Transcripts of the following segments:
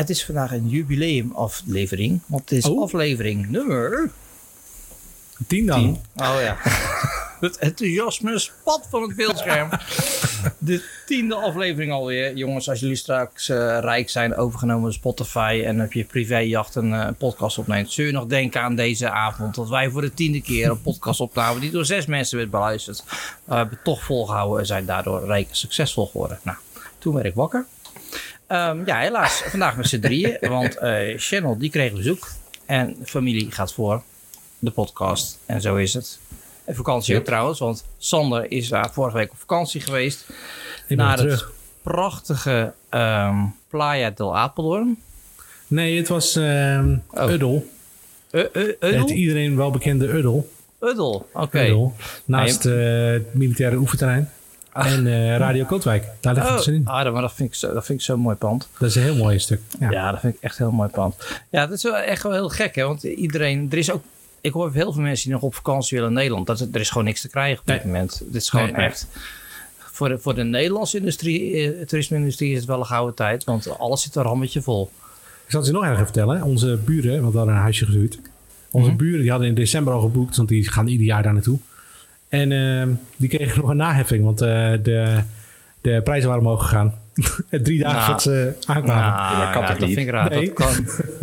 het is vandaag een jubileumaflevering. Want het is Oh. aflevering nummer Tien dan. 10. Oh ja. het enthousiasme spat van het beeldscherm. De tiende aflevering alweer. Jongens, als jullie straks eh, rijk zijn, overgenomen door Spotify... en op je privéjacht een eh, podcast opneemt... zul je nog denken aan deze avond... dat wij voor de tiende keer een podcast opnamen... die door zes mensen werd beluisterd. Het toch volgehouden en zijn daardoor rijk en succesvol geworden. Nou, toen werd ik wakker. Ehm, ja, helaas. Vandaag met z'n drieën. Want eh Channel, die kreeg bezoek. En familie gaat voor. De podcast. En zo is het. En vakantie ook trouwens. Want Sander is daar vorige week op vakantie geweest. Ik naar het terug. prachtige ehm, Playa del Apeldoorn. Nee, het was Oh. Uddel. Uh, uh, Het iedereen wel bekende Uddel. Uddel, oké. Uddel. Naast eh, het militaire oefenterrein. En eh, Radio Kootwijk. Daar ligt Oh, het in. ah, dat, maar dat vind ik zo- dat vind ik zo'n mooi pand. Dat is een heel mooi stuk. Ja. Ja. dat vind ik echt een heel mooi pand. Ja, dat is wel echt wel heel gek, hè? Want iedereen, er is ook, ik hoor heel veel mensen die nog op vakantie willen in Nederland. Dat, er is gewoon niks te krijgen op dit Nee. moment. Dit is gewoon Nee, echt. Voor de, voor de Nederlandse industrie, eh, toerisme-industrie is het wel een gouden tijd, want alles zit er rammetje vol. Ik zal het je nog even vertellen. Onze buren, want we hadden een huisje gehuurd. Onze Mhm. buren die hadden in december al geboekt, want die gaan ieder jaar daar naartoe. En ehm, die kregen nog een naheffing, want eh, de, de prijzen waren omhoog gegaan. Drie dagen Nou, voordat ze aankwamen. Nou, dat kan ja, toch dat niet? vind ik raar. Nee. Dat kan,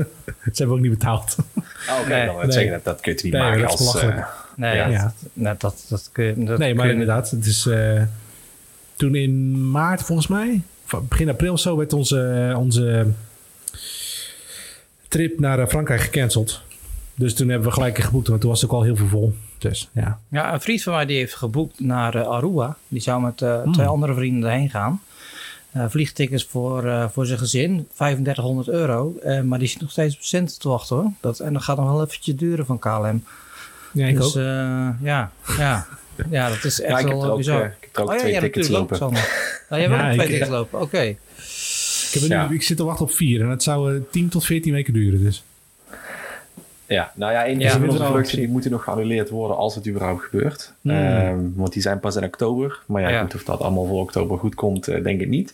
Ze hebben ook niet betaald. Oh, oké, Nee. Nee. dat, dat kun je niet Nee, maken dat als... eh, nee, Ja. dat, Ja. nee, dat, dat kun je... Dat nee, maar kun je- inderdaad. Het is eh, toen in maart volgens mij, of begin april of zo, werd onze, onze trip naar Frankrijk gecanceld. Dus toen hebben we gelijk geboekt, want toen was het ook al heel veel vol. Dus ja. Ja, een vriend van mij die heeft geboekt naar eh, Aruba. Die zou met eh, Hmm. twee andere vrienden erheen gaan. Eh, vliegtickets voor, eh, voor zijn gezin, 3500 euro. Eh, maar die zit nog steeds op centen te wachten hoor. Dat, en dat gaat nog wel eventjes duren van KLM. Ja, ik dus ook. eh, ja, ja. ja, dat is echt Ja, wel ook, bizar. ik heb er ook oh ja, twee ja, tickets lopen. Sander. Nou, jij hebt Ja, ook twee ik- tickets lopen, oké. Ik, heb er nu, ja. ik zit te wachten op vier en het zou eh, 10 tot 14 weken duren. Dus. Ja, nou ja, een Ja, van onze die moeten nog geannuleerd worden als het überhaupt gebeurt. Hmm. Ehm, want die zijn pas in oktober. Maar ja, Ja. goed, of dat allemaal voor oktober goed komt, eh, denk ik niet.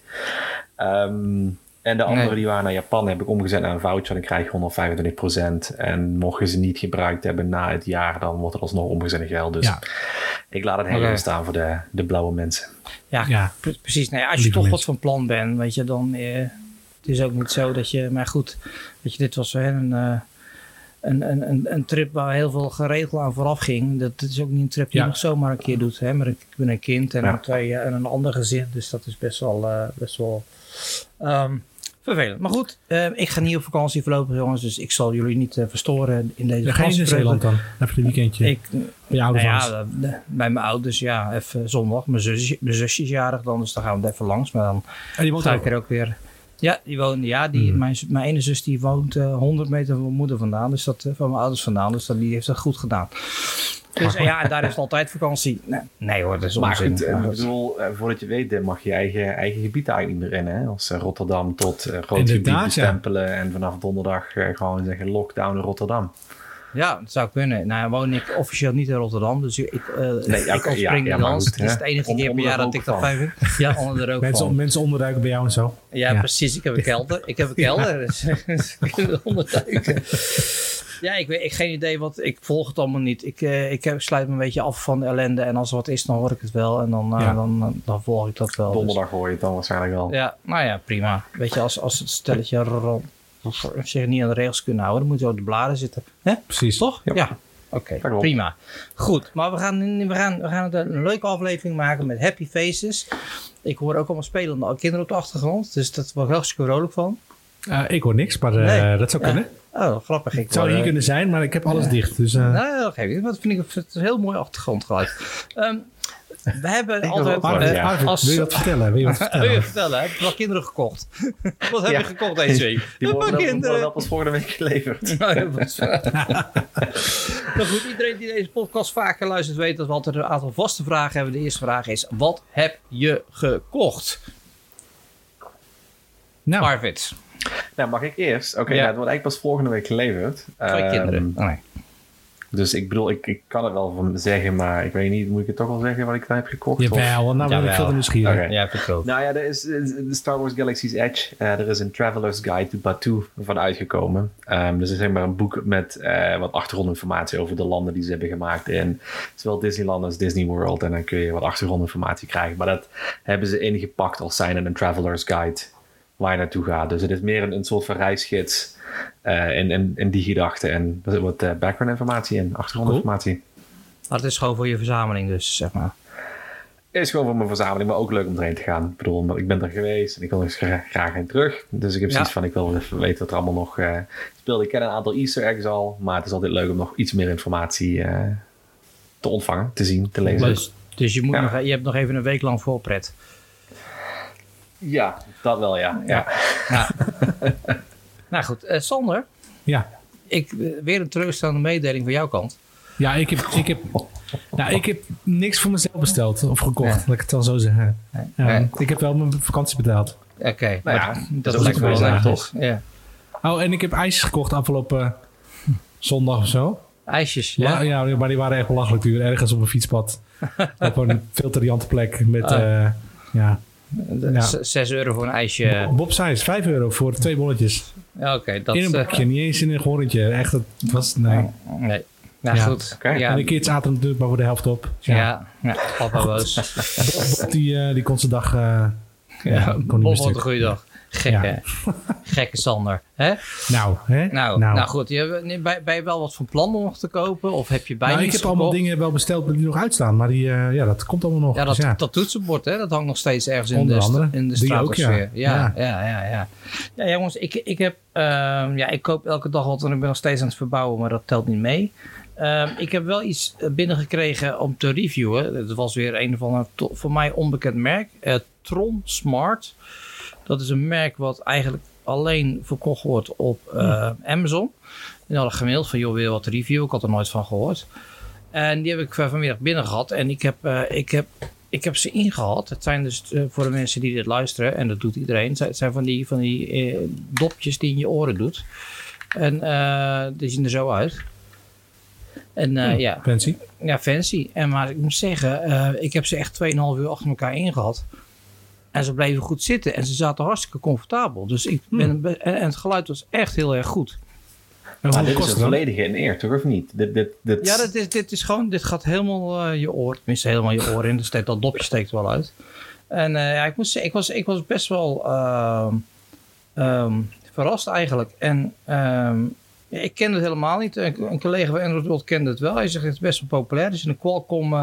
Ehm, en de andere Nee. die waren naar Japan heb ik omgezet naar een voucher. Dan krijg je 125%. En mocht je ze niet gebruikt hebben na het jaar, dan wordt het alsnog omgezet in geld. Dus Ja. ik laat het helemaal staan voor de, de blauwe mensen. Ja, Ja. pre- precies. Nou ja, als je Lieve toch wat van plan bent, weet je, dan eh, het is ook niet zo dat je. Maar goed, weet je, dit was hè, een, eh, een, een, een, een trip waar heel veel geregeld aan vooraf ging. Dat, dat is ook niet een trip die Ja. je nog zomaar een keer doet. Hè? Maar ik ben een kind en, Ja. twee, eh, en een ander gezin, dus dat is best wel, eh, best wel ehm, vervelend. Maar goed, eh, ik ga niet op vakantie voorlopig, jongens, dus ik zal jullie niet eh, verstoren in deze Dan ga je in. Zeeland dan? Heb je een weekendje Ik, bij je ouders nou ja, bij mijn ouders, ja, even zondag. Mijn zusje, mijn zusje is jarig dan, dus dan gaan we even langs. Maar dan En die ga ik er ook weer. Ja, die woont, ja die, Hmm. mijn, mijn ene zus die woont eh 100 meter van mijn moeder vandaan. Dus dat, eh, van mijn ouders vandaan. Dus dat, die heeft dat goed gedaan. Dus ja, en daar is het altijd vakantie. Nee, nee hoor, dat is Maar onzin. goed, eh, bedoel, voordat je weet, mag je eigen, eigen gebied eigenlijk niet meer in. Hè? Als Rotterdam tot uh, groot gebied Inderdaad, ja. bestempelen en vanaf donderdag gewoon zeggen lockdown in Rotterdam. Ja, dat zou kunnen. Nou woon ik officieel niet in Rotterdam. Dus ik, eh Nee, ik ja, als ja, ja, spring maar dans. Het is het enige Om- keer per jaar de dat ik dat vijf vind. Ja, onder de rook Mensen, van. mensen onderduiken bij jou en zo. Ja, Ja. precies. Ik heb een kelder. Ik heb een kelder. Dus dus ik kan er onderduiken. Ja, ik weet ik geen idee wat. Ik volg het allemaal niet. Ik, eh, ik heb, sluit me een beetje af van de ellende. En als er wat is, dan hoor ik het wel. En dan, eh, Ja. dan, dan volg ik dat wel. Dus- Donderdag hoor je het dan waarschijnlijk wel. ja, nou ja, prima. Weet je, als, als het stelletje ro- zich niet aan de regels kunnen houden, dan moeten we op de bladen zitten. Hè? Precies. Toch? Ja. Ja. Oké, prima. Goed, maar we gaan, we, gaan, we gaan een leuke aflevering maken met happy faces. Ik hoor ook allemaal spelende kinderen op de achtergrond. Dus dat ik hartstikke vrolijk van. Eh, ik hoor niks, maar eh, Nee. dat zou Ja. kunnen. Oh, grappig. Ik Het zou hier eh, kunnen zijn, maar ik heb alles dicht. Dus, eh, Nou, dat geef ik. niet. Dat vind ik het heel mooi achtergrondgeluid. Ehm we hebben Ik altijd... eh, ja. Arvid, als- wil je wat vertellen? Wil je wat Wil vertellen? je vertellen, heb je wel kinderen gekocht? Wat heb Ja. je gekocht deze week? Die Een worden kinderen. worden wel pas volgende week geleverd. Nou, nou goed, iedereen die deze podcast vaker luistert weet dat we altijd een aantal vaste vragen hebben. De eerste vraag is, wat heb je gekocht? Nou, Nou, Arvid, mag ik eerst? Oké, Ja. nou, het wordt eigenlijk pas volgende week geleverd. twee Ehm, kinderen. Oh, nee. Dus ik bedoel, ik, ik kan het wel van zeggen, maar ik weet niet, moet ik het toch wel zeggen wat ik daar heb gekocht? Jawel, nou ben ik veel te nieuwsgierig. Oké. Ja, verkoopt. Nou ja, er is eh, de Star Wars Galaxy's Edge. Eh, er is een Traveler's Guide to Batuu van uitgekomen. Ehm, dus er is zeg maar een boek met eh, wat achtergrondinformatie over de landen die ze hebben gemaakt in zowel Disneyland als Disney World. En dan kun je wat achtergrondinformatie krijgen. Maar dat hebben ze ingepakt als zijn een Traveler's Guide waar je naartoe gaat. Dus het is meer een, een soort van reisgids eh, in, in, in die gedachten. En er zit wat eh, background informatie in, achtergrondinformatie. Maar het is gewoon voor je verzameling dus, zeg maar. is gewoon voor mijn verzameling, maar ook leuk om erheen te gaan. Ik bedoel, ik ben er geweest en ik wil er gra- graag heen terug. Dus ik heb Ja. zoiets van, ik wil even weten wat er allemaal nog speelt. Ik ken een aantal easter eggs al, maar het is altijd leuk om nog iets meer informatie te ontvangen, te zien, te lezen. Dus, dus je, moet Ja. nog, je hebt nog even een week lang voorpret. Ja, dat wel, ja. ja. Ja. nou goed, eh, Sander, Ja. ik, eh, weer een teleurstellende mededeling van jouw kant. Ja, ik heb, ik, heb, nou, ik heb niks voor mezelf besteld of gekocht, Nee. laat ik het dan zo zeggen. Ja, Nee. Ik heb wel mijn vakantie betaald. Oké, Nou ja, dat is is wel jezelf, netjes. Ja. Oh, en ik heb ijsjes gekocht afgelopen zondag of zo. IJsjes, Ja? ja. ja, maar die waren echt belachelijk duur. Ergens op een fietspad. op een veel te riante plek met... Ah. eh, ja. Ja. Z- Zes euro voor een ijsje. Bob Size, 5 euro voor twee bolletjes. Ja, Oké, dat in een eh, bakje, niet eens in een gorrentje. Echt, het was... Nee. Nee. Nou Ja. goed. Oké. Ja, En de kids aten natuurlijk maar voor de helft op. Ja. ja. ja, papa boos. Bob, die, eh, die kon zijn dag... eh, Ja, kon niet Bob had een goede dag. Gekke, gekke Sander. Hè? Nou, hè? Nou, nou. goed, je, ben, je wel wat van plan om nog te kopen? Of heb je bijna Nou, ik heb allemaal dingen wel besteld die nog uitstaan. Maar die, eh, ja, dat komt allemaal nog. Ja, dat, Dus ja. dat toetsenbord, hè, dat hangt nog steeds ergens in Onder de, andere. in de ook, ja. stratosfeer. Ja, Ja. ja, ja. ja, ja. jongens, ik, ik heb... ehm, ja, ik koop elke dag wat en ik ben nog steeds aan het verbouwen, maar dat telt niet mee. Ehm, ik heb wel iets eh, binnengekregen om te reviewen. Het was weer een of ander to- voor mij onbekend merk. Eh, Tron Smart. Dat is een merk wat eigenlijk alleen verkocht wordt op eh, Amazon. En hadden gemaild van, joh, wil je wat review? Ik had er nooit van gehoord. En die heb ik vanmiddag binnen gehad. En ik heb, eh, ik heb, ik heb ze ingehad. Het zijn dus eh, voor de mensen die dit luisteren, en dat doet iedereen. Het zijn van die, van die dopjes die in je oren doet. En die zien er zo uit. En eh, ja, Fancy. ja, fancy. En maar ik moet zeggen, ik heb ze echt 2,5 uur achter elkaar ingehad. En ze bleven goed zitten en ze zaten hartstikke comfortabel. Dus ik ben, be- en, en het geluid was echt heel erg goed. Maar dit is kost het het dan? volledige in eer, toch of niet? Dit, dit, dit... Ja, dit is, dit is gewoon, dit gaat helemaal eh, je oor. Tenminste, helemaal je oor in. Dus steekt, dat dopje steekt er wel uit. En eh, ja, ik moet zeggen, ik was, ik was best wel ehm, ehm, verrast eigenlijk. En ehm, ik kende het helemaal niet. Een, een collega van Android World kende het wel. Hij zegt, het is best wel populair. Er zit een Qualcomm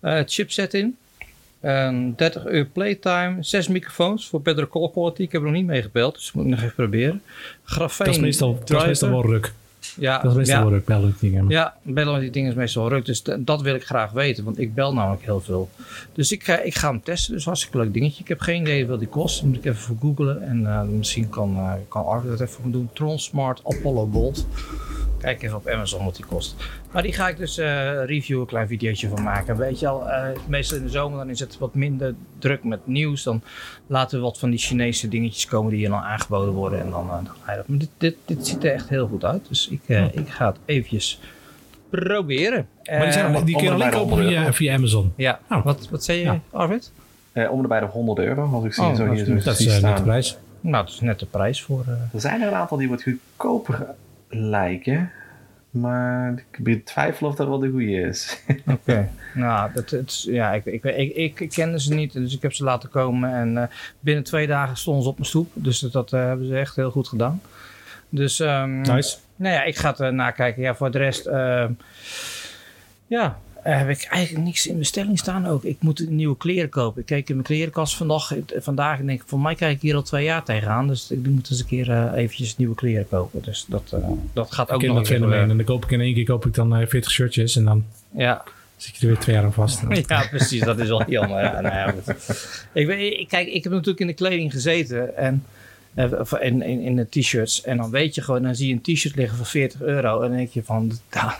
eh, chipset in. Een 30 uur playtime. Zes microfoons voor betere call quality. Ik heb er nog niet mee gebeld, dus moet ik nog even proberen. Grafeen Dat is meestal, dat is meestal wel ruk. Ja, Dat is meestal ja. wel ruk, bellen dingen. Ja, bellen met die dingen is meestal ruk. Dus dat wil ik graag weten, want ik bel namelijk heel veel. Dus ik ga, ik ga hem testen. Dus hartstikke leuk dingetje. Ik heb geen idee wat die kost. Moet ik even voor googlen. En eh, misschien kan, eh kan Arvid dat even voor me doen. Tron Smart Apollo Bolt. Kijk even op Amazon wat die kost. Maar die ga ik dus eh reviewen, een klein videootje van maken. Weet je al, eh, meestal in de zomer dan is het wat minder druk met nieuws. Dan laten we wat van die Chinese dingetjes komen die hier dan aangeboden worden. En dan, eh, dan ga je dat. Maar dit, dit, dit ziet er echt heel goed uit. Dus ik, eh, ik ga het eventjes proberen. Maar die, zijn, die kun je onder alleen de kopen 100 via, Amazon. ja, Oh. wat, wat zei je, Ja. Arvid? Eh, om en bij de 100 euro, als ik zie Oh, zo dat hier is zo Dat is net de prijs. Nou, het is net de prijs voor... eh, Er zijn er een aantal die wat goedkoper lijken. Maar ik betwijfel of dat wel de goede is. Oké. nou, dat, het, ja, ik, ik, ik, ik, kende ze niet, dus ik heb ze laten komen. En eh, binnen twee dagen stonden ze op mijn stoep. Dus dat eh, hebben ze echt heel goed gedaan. Dus, ehm, Nice. nou ja, ik ga het eh, nakijken. Ja, voor de rest, ehm, ja, eh, heb ik eigenlijk niks in bestelling staan ook. Ik moet nieuwe kleren kopen. Ik keek in mijn klerenkast vandaag, vandaag en denk ik, voor mij kijk ik hier al twee jaar tegenaan. Dus ik moet eens een keer eh, eventjes nieuwe kleren kopen. Dus dat, eh, dat gaat ook Ik nog gebeuren. En dan koop ik in één keer koop ik dan eh, 40 shirtjes. En dan Ja, zit je er weer twee jaar aan vast. Ja, precies. Dat is wel jammer. Ja, nou ja, ik, kijk, ik heb natuurlijk in de kleding gezeten. En, of in, in, in de t-shirts. En dan weet je gewoon, dan zie je een t-shirt liggen voor 40 euro. En dan denk je van, nou,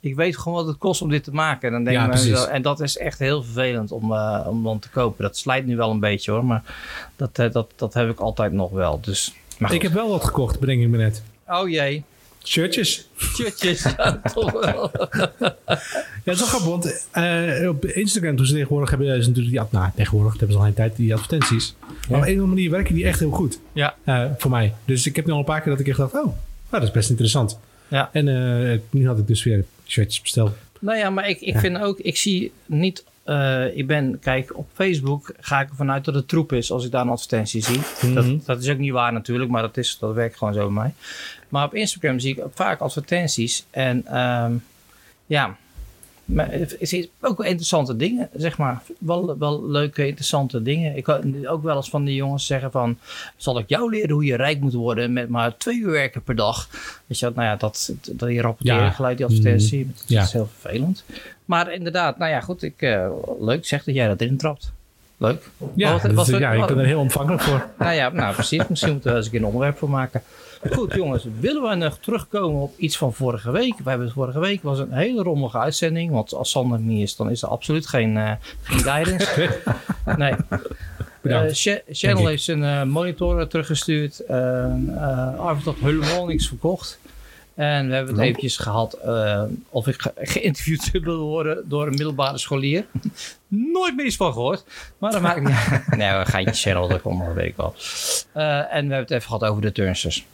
ik weet gewoon wat het kost om dit te maken. En, dan denk Ja, en dat is echt heel vervelend om, eh, om dan te kopen. Dat slijt nu wel een beetje hoor. Maar dat, eh, dat, dat heb ik altijd nog wel. Dus, maar Ik heb wel wat gekocht, bedenk ik me net. Oh jee. Shirtjes. Shirtjes. Ja, toch wel. Ja, het is wel grappig, want eh, op Instagram toen ze tegenwoordig hebben ze natuurlijk die, ad- nou tegenwoordig hebben ze al een tijd die advertenties. Maar op een of andere manier werken die echt heel goed Ja. eh, voor mij. Dus ik heb nu al een paar keer dat ik echt dacht, oh, nou, dat is best interessant. Ja. En eh, nu had ik dus weer shirtjes besteld. Nou ja, maar ik, ik vind ook, ik zie niet, eh, ik ben, kijk, op Facebook ga ik ervan uit dat het troep is als ik daar een advertentie zie. Mhm. dat, dat is ook niet waar natuurlijk, maar dat, is, dat werkt gewoon zo bij mij. Maar op Instagram zie ik vaak advertenties en ehm, ja, maar ook wel interessante dingen, zeg maar. Wel, wel leuke, interessante dingen. Ik kan ook wel eens van die jongens zeggen van... zal ik jou leren hoe je rijk moet worden met maar twee uur werken per dag? Weet je, nou ja, dat, dat je rapporteert Ja. gelijk die advertentie. Dat Ja. is heel vervelend. Maar inderdaad, nou ja, goed. Ik, eh, leuk zeg dat jij dat erin trapt. Leuk. Ja, Wat- dat- wat- ja ik ben er heel ontvankelijk voor. nou ja, nou precies. Misschien moeten we er eens een keer een onderwerp voor maken. Goed jongens, willen we nog terugkomen op iets van vorige week? We hebben het vorige week was een hele rommelige uitzending. Want als Sander er niet is, dan is er absoluut geen, eh, geen guidance. Nee. Cha- Channel heeft zijn eh, monitor teruggestuurd. Uh, Arvid had helemaal niks verkocht. En we hebben het eventjes gehad eh, of ik ge- geïnterviewd wil worden door een middelbare scholier. Nooit meer iets van gehoord. Maar dat maakt niet uit. Nee, we gaan Cheryl, dat komt nog, weet ik wel. En we hebben het even gehad over de turnsters.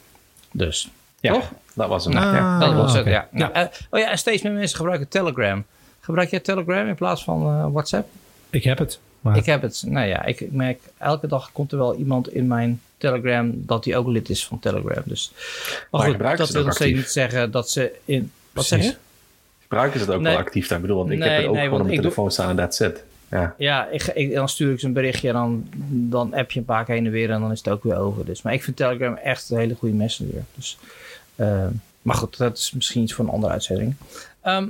Dus, Ja, Toch? dat was hem. Ah. ja. dat was het, ja. Nou, eh, oh ja, en steeds meer mensen gebruiken Telegram. Gebruik jij Telegram in plaats van eh, WhatsApp? Ik heb het. Maar Ik heb het. Nou ja, ik merk elke dag komt er wel iemand in mijn Telegram dat hij ook lid is van Telegram. Dus, maar Maar goed, dat ze wil nog steeds niet zeggen dat ze in. Wat Precies. zeg je? Gebruiken ze het ook Nee. wel actief daar? Ik bedoel, want ik Nee, heb het ook nee, gewoon op mijn doe- telefoon staan en that's it. Ja. Ja, ik, ik, dan stuur ik ze een berichtje en dan, dan app je een paar keer heen en weer en dan is het ook weer over. Dus, maar ik vind Telegram echt een hele goede messenger. Dus, eh, maar goed, dat is misschien iets voor een andere uitzending. Ehm,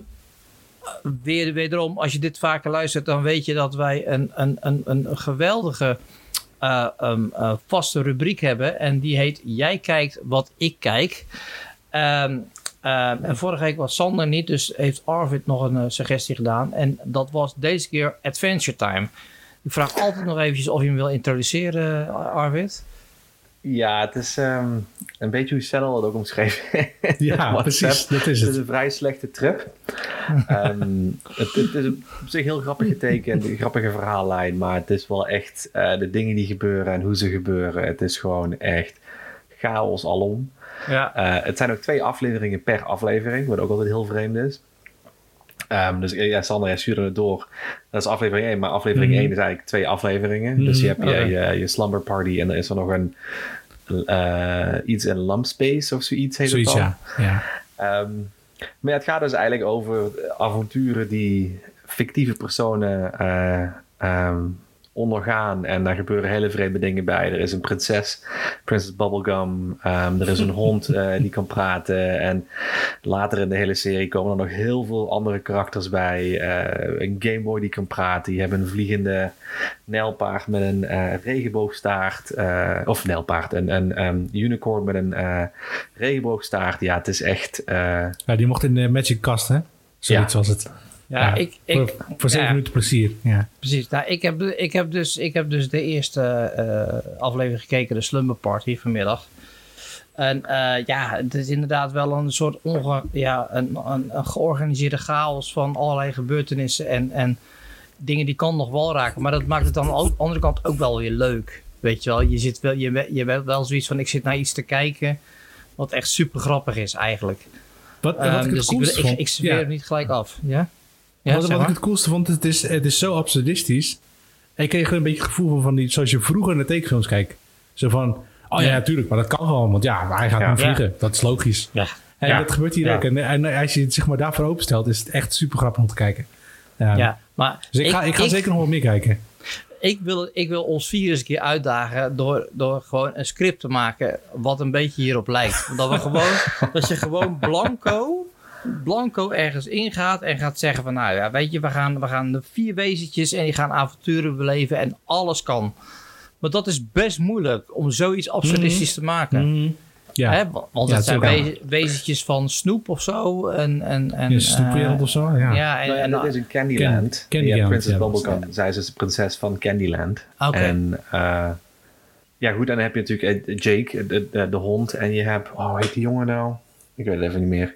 weer, wederom, als je dit vaker luistert, dan weet je dat wij een, een, een, een geweldige eh, ehm, eh, vaste rubriek hebben. En die heet Jij kijkt wat ik kijk. Ehm, ehm, en vorige week was Sander niet, dus heeft Arvid nog een eh, suggestie gedaan. En dat was deze keer Adventure Time. Ik vraag altijd nog eventjes of je hem wil introduceren, Arvid. Ja, het is ehm, een beetje hoe Sennel het ook omschreven. ja, precies. Dat is Het is het. een vrij slechte trip. Ehm, het, het is op zich heel grappig getekend, een grappige verhaallijn, maar het is wel echt eh, de dingen die gebeuren en hoe ze gebeuren. Het is gewoon echt chaos alom. Ja. Eh, het zijn ook twee afleveringen per aflevering, wat ook altijd heel vreemd is. Ehm, dus ja, Sander, jij stuurde het door. Dat is aflevering 1, maar aflevering Mhm. 1 is eigenlijk twee afleveringen. Dus je hebt je, Oké. je, je slumber party en dan is er nog een eh, iets in lump space of zoiets heet Zoiets, het ja. ja. Ehm, maar ja, het gaat dus eigenlijk over avonturen die fictieve personen eh, ehm, ondergaan. En daar gebeuren hele vreemde dingen bij. Er is een prinses, Princess Bubblegum. Ehm, er is een hond eh, die kan praten. En later in de hele serie komen er nog heel veel andere karakters bij. Eh, een Gameboy die kan praten. Je hebt een vliegende nijlpaard met een eh, regenboogstaart. of nijlpaard, een, een ehm, unicorn met een regenboogstaart. Ja, het is echt... Ja, die mocht in de Magic Cast, hè? Zoiets was het. Ja, ik, ik, voor, voor zeven ja. minuten plezier. Ja. Precies. Nou, ik, heb, ik, heb dus, ik heb dus de eerste eh, aflevering gekeken, de Slumber Party vanmiddag. En eh, ja, het is inderdaad wel een soort onge, ja, een, een, een georganiseerde chaos van allerlei gebeurtenissen en, en dingen die kan nog wel raken. Maar dat maakt het dan aan de andere kant ook wel weer leuk. Weet je wel, je, zit wel, je, bent- je bent wel zoiets van, ik zit naar iets te kijken wat echt super grappig is eigenlijk. Wat, wat Ehm, ik het dus ik, ik, ja. hem niet gelijk af. Ja? Ja, wat wat ik het coolste vond, het is, het is zo absurdistisch. En ik kreeg gewoon een beetje het gevoel van, van die, zoals je vroeger naar tekenfilms kijkt. Zo van, oh ja, Ja. natuurlijk, maar dat kan gewoon. Want ja, hij gaat Ja. nu vliegen. Dat is logisch. Ja. En Ja. dat gebeurt hier Ja. ook. En, en als je het zeg maar, daarvoor openstelt, is het echt super grappig om te kijken. Ja. Ja, maar Dus ik ga, ik ga zeker nog wel meer kijken. ik wil, ik wil ons vier eens een keer uitdagen door, door gewoon een script te maken wat een beetje hierop lijkt. Dat, we gewoon, dat je gewoon blanco, blanco ergens ingaat en gaat zeggen van nou ja, weet je, we gaan, we gaan de vier wezentjes en die gaan avonturen beleven en alles kan. Maar dat is best moeilijk om zoiets absurdistisch te maken. Mhm. Ja, Hè? wa- Want Ja, het zijn wezentjes van snoep of zo. En, en, en, een snoepwereld eh, of zo. Ja. Ja, en, Nou ja, en, dat is in Candyland. Hebt Candyland, Princess ja, is- Bubblegum. Zij is dus de prinses van Candyland. Oké. En eh, ja, goed, en dan heb je natuurlijk eh, Jake, de, de, de hond. En je hebt, oh, hoe heet die jongen nou? Ik weet het even niet meer.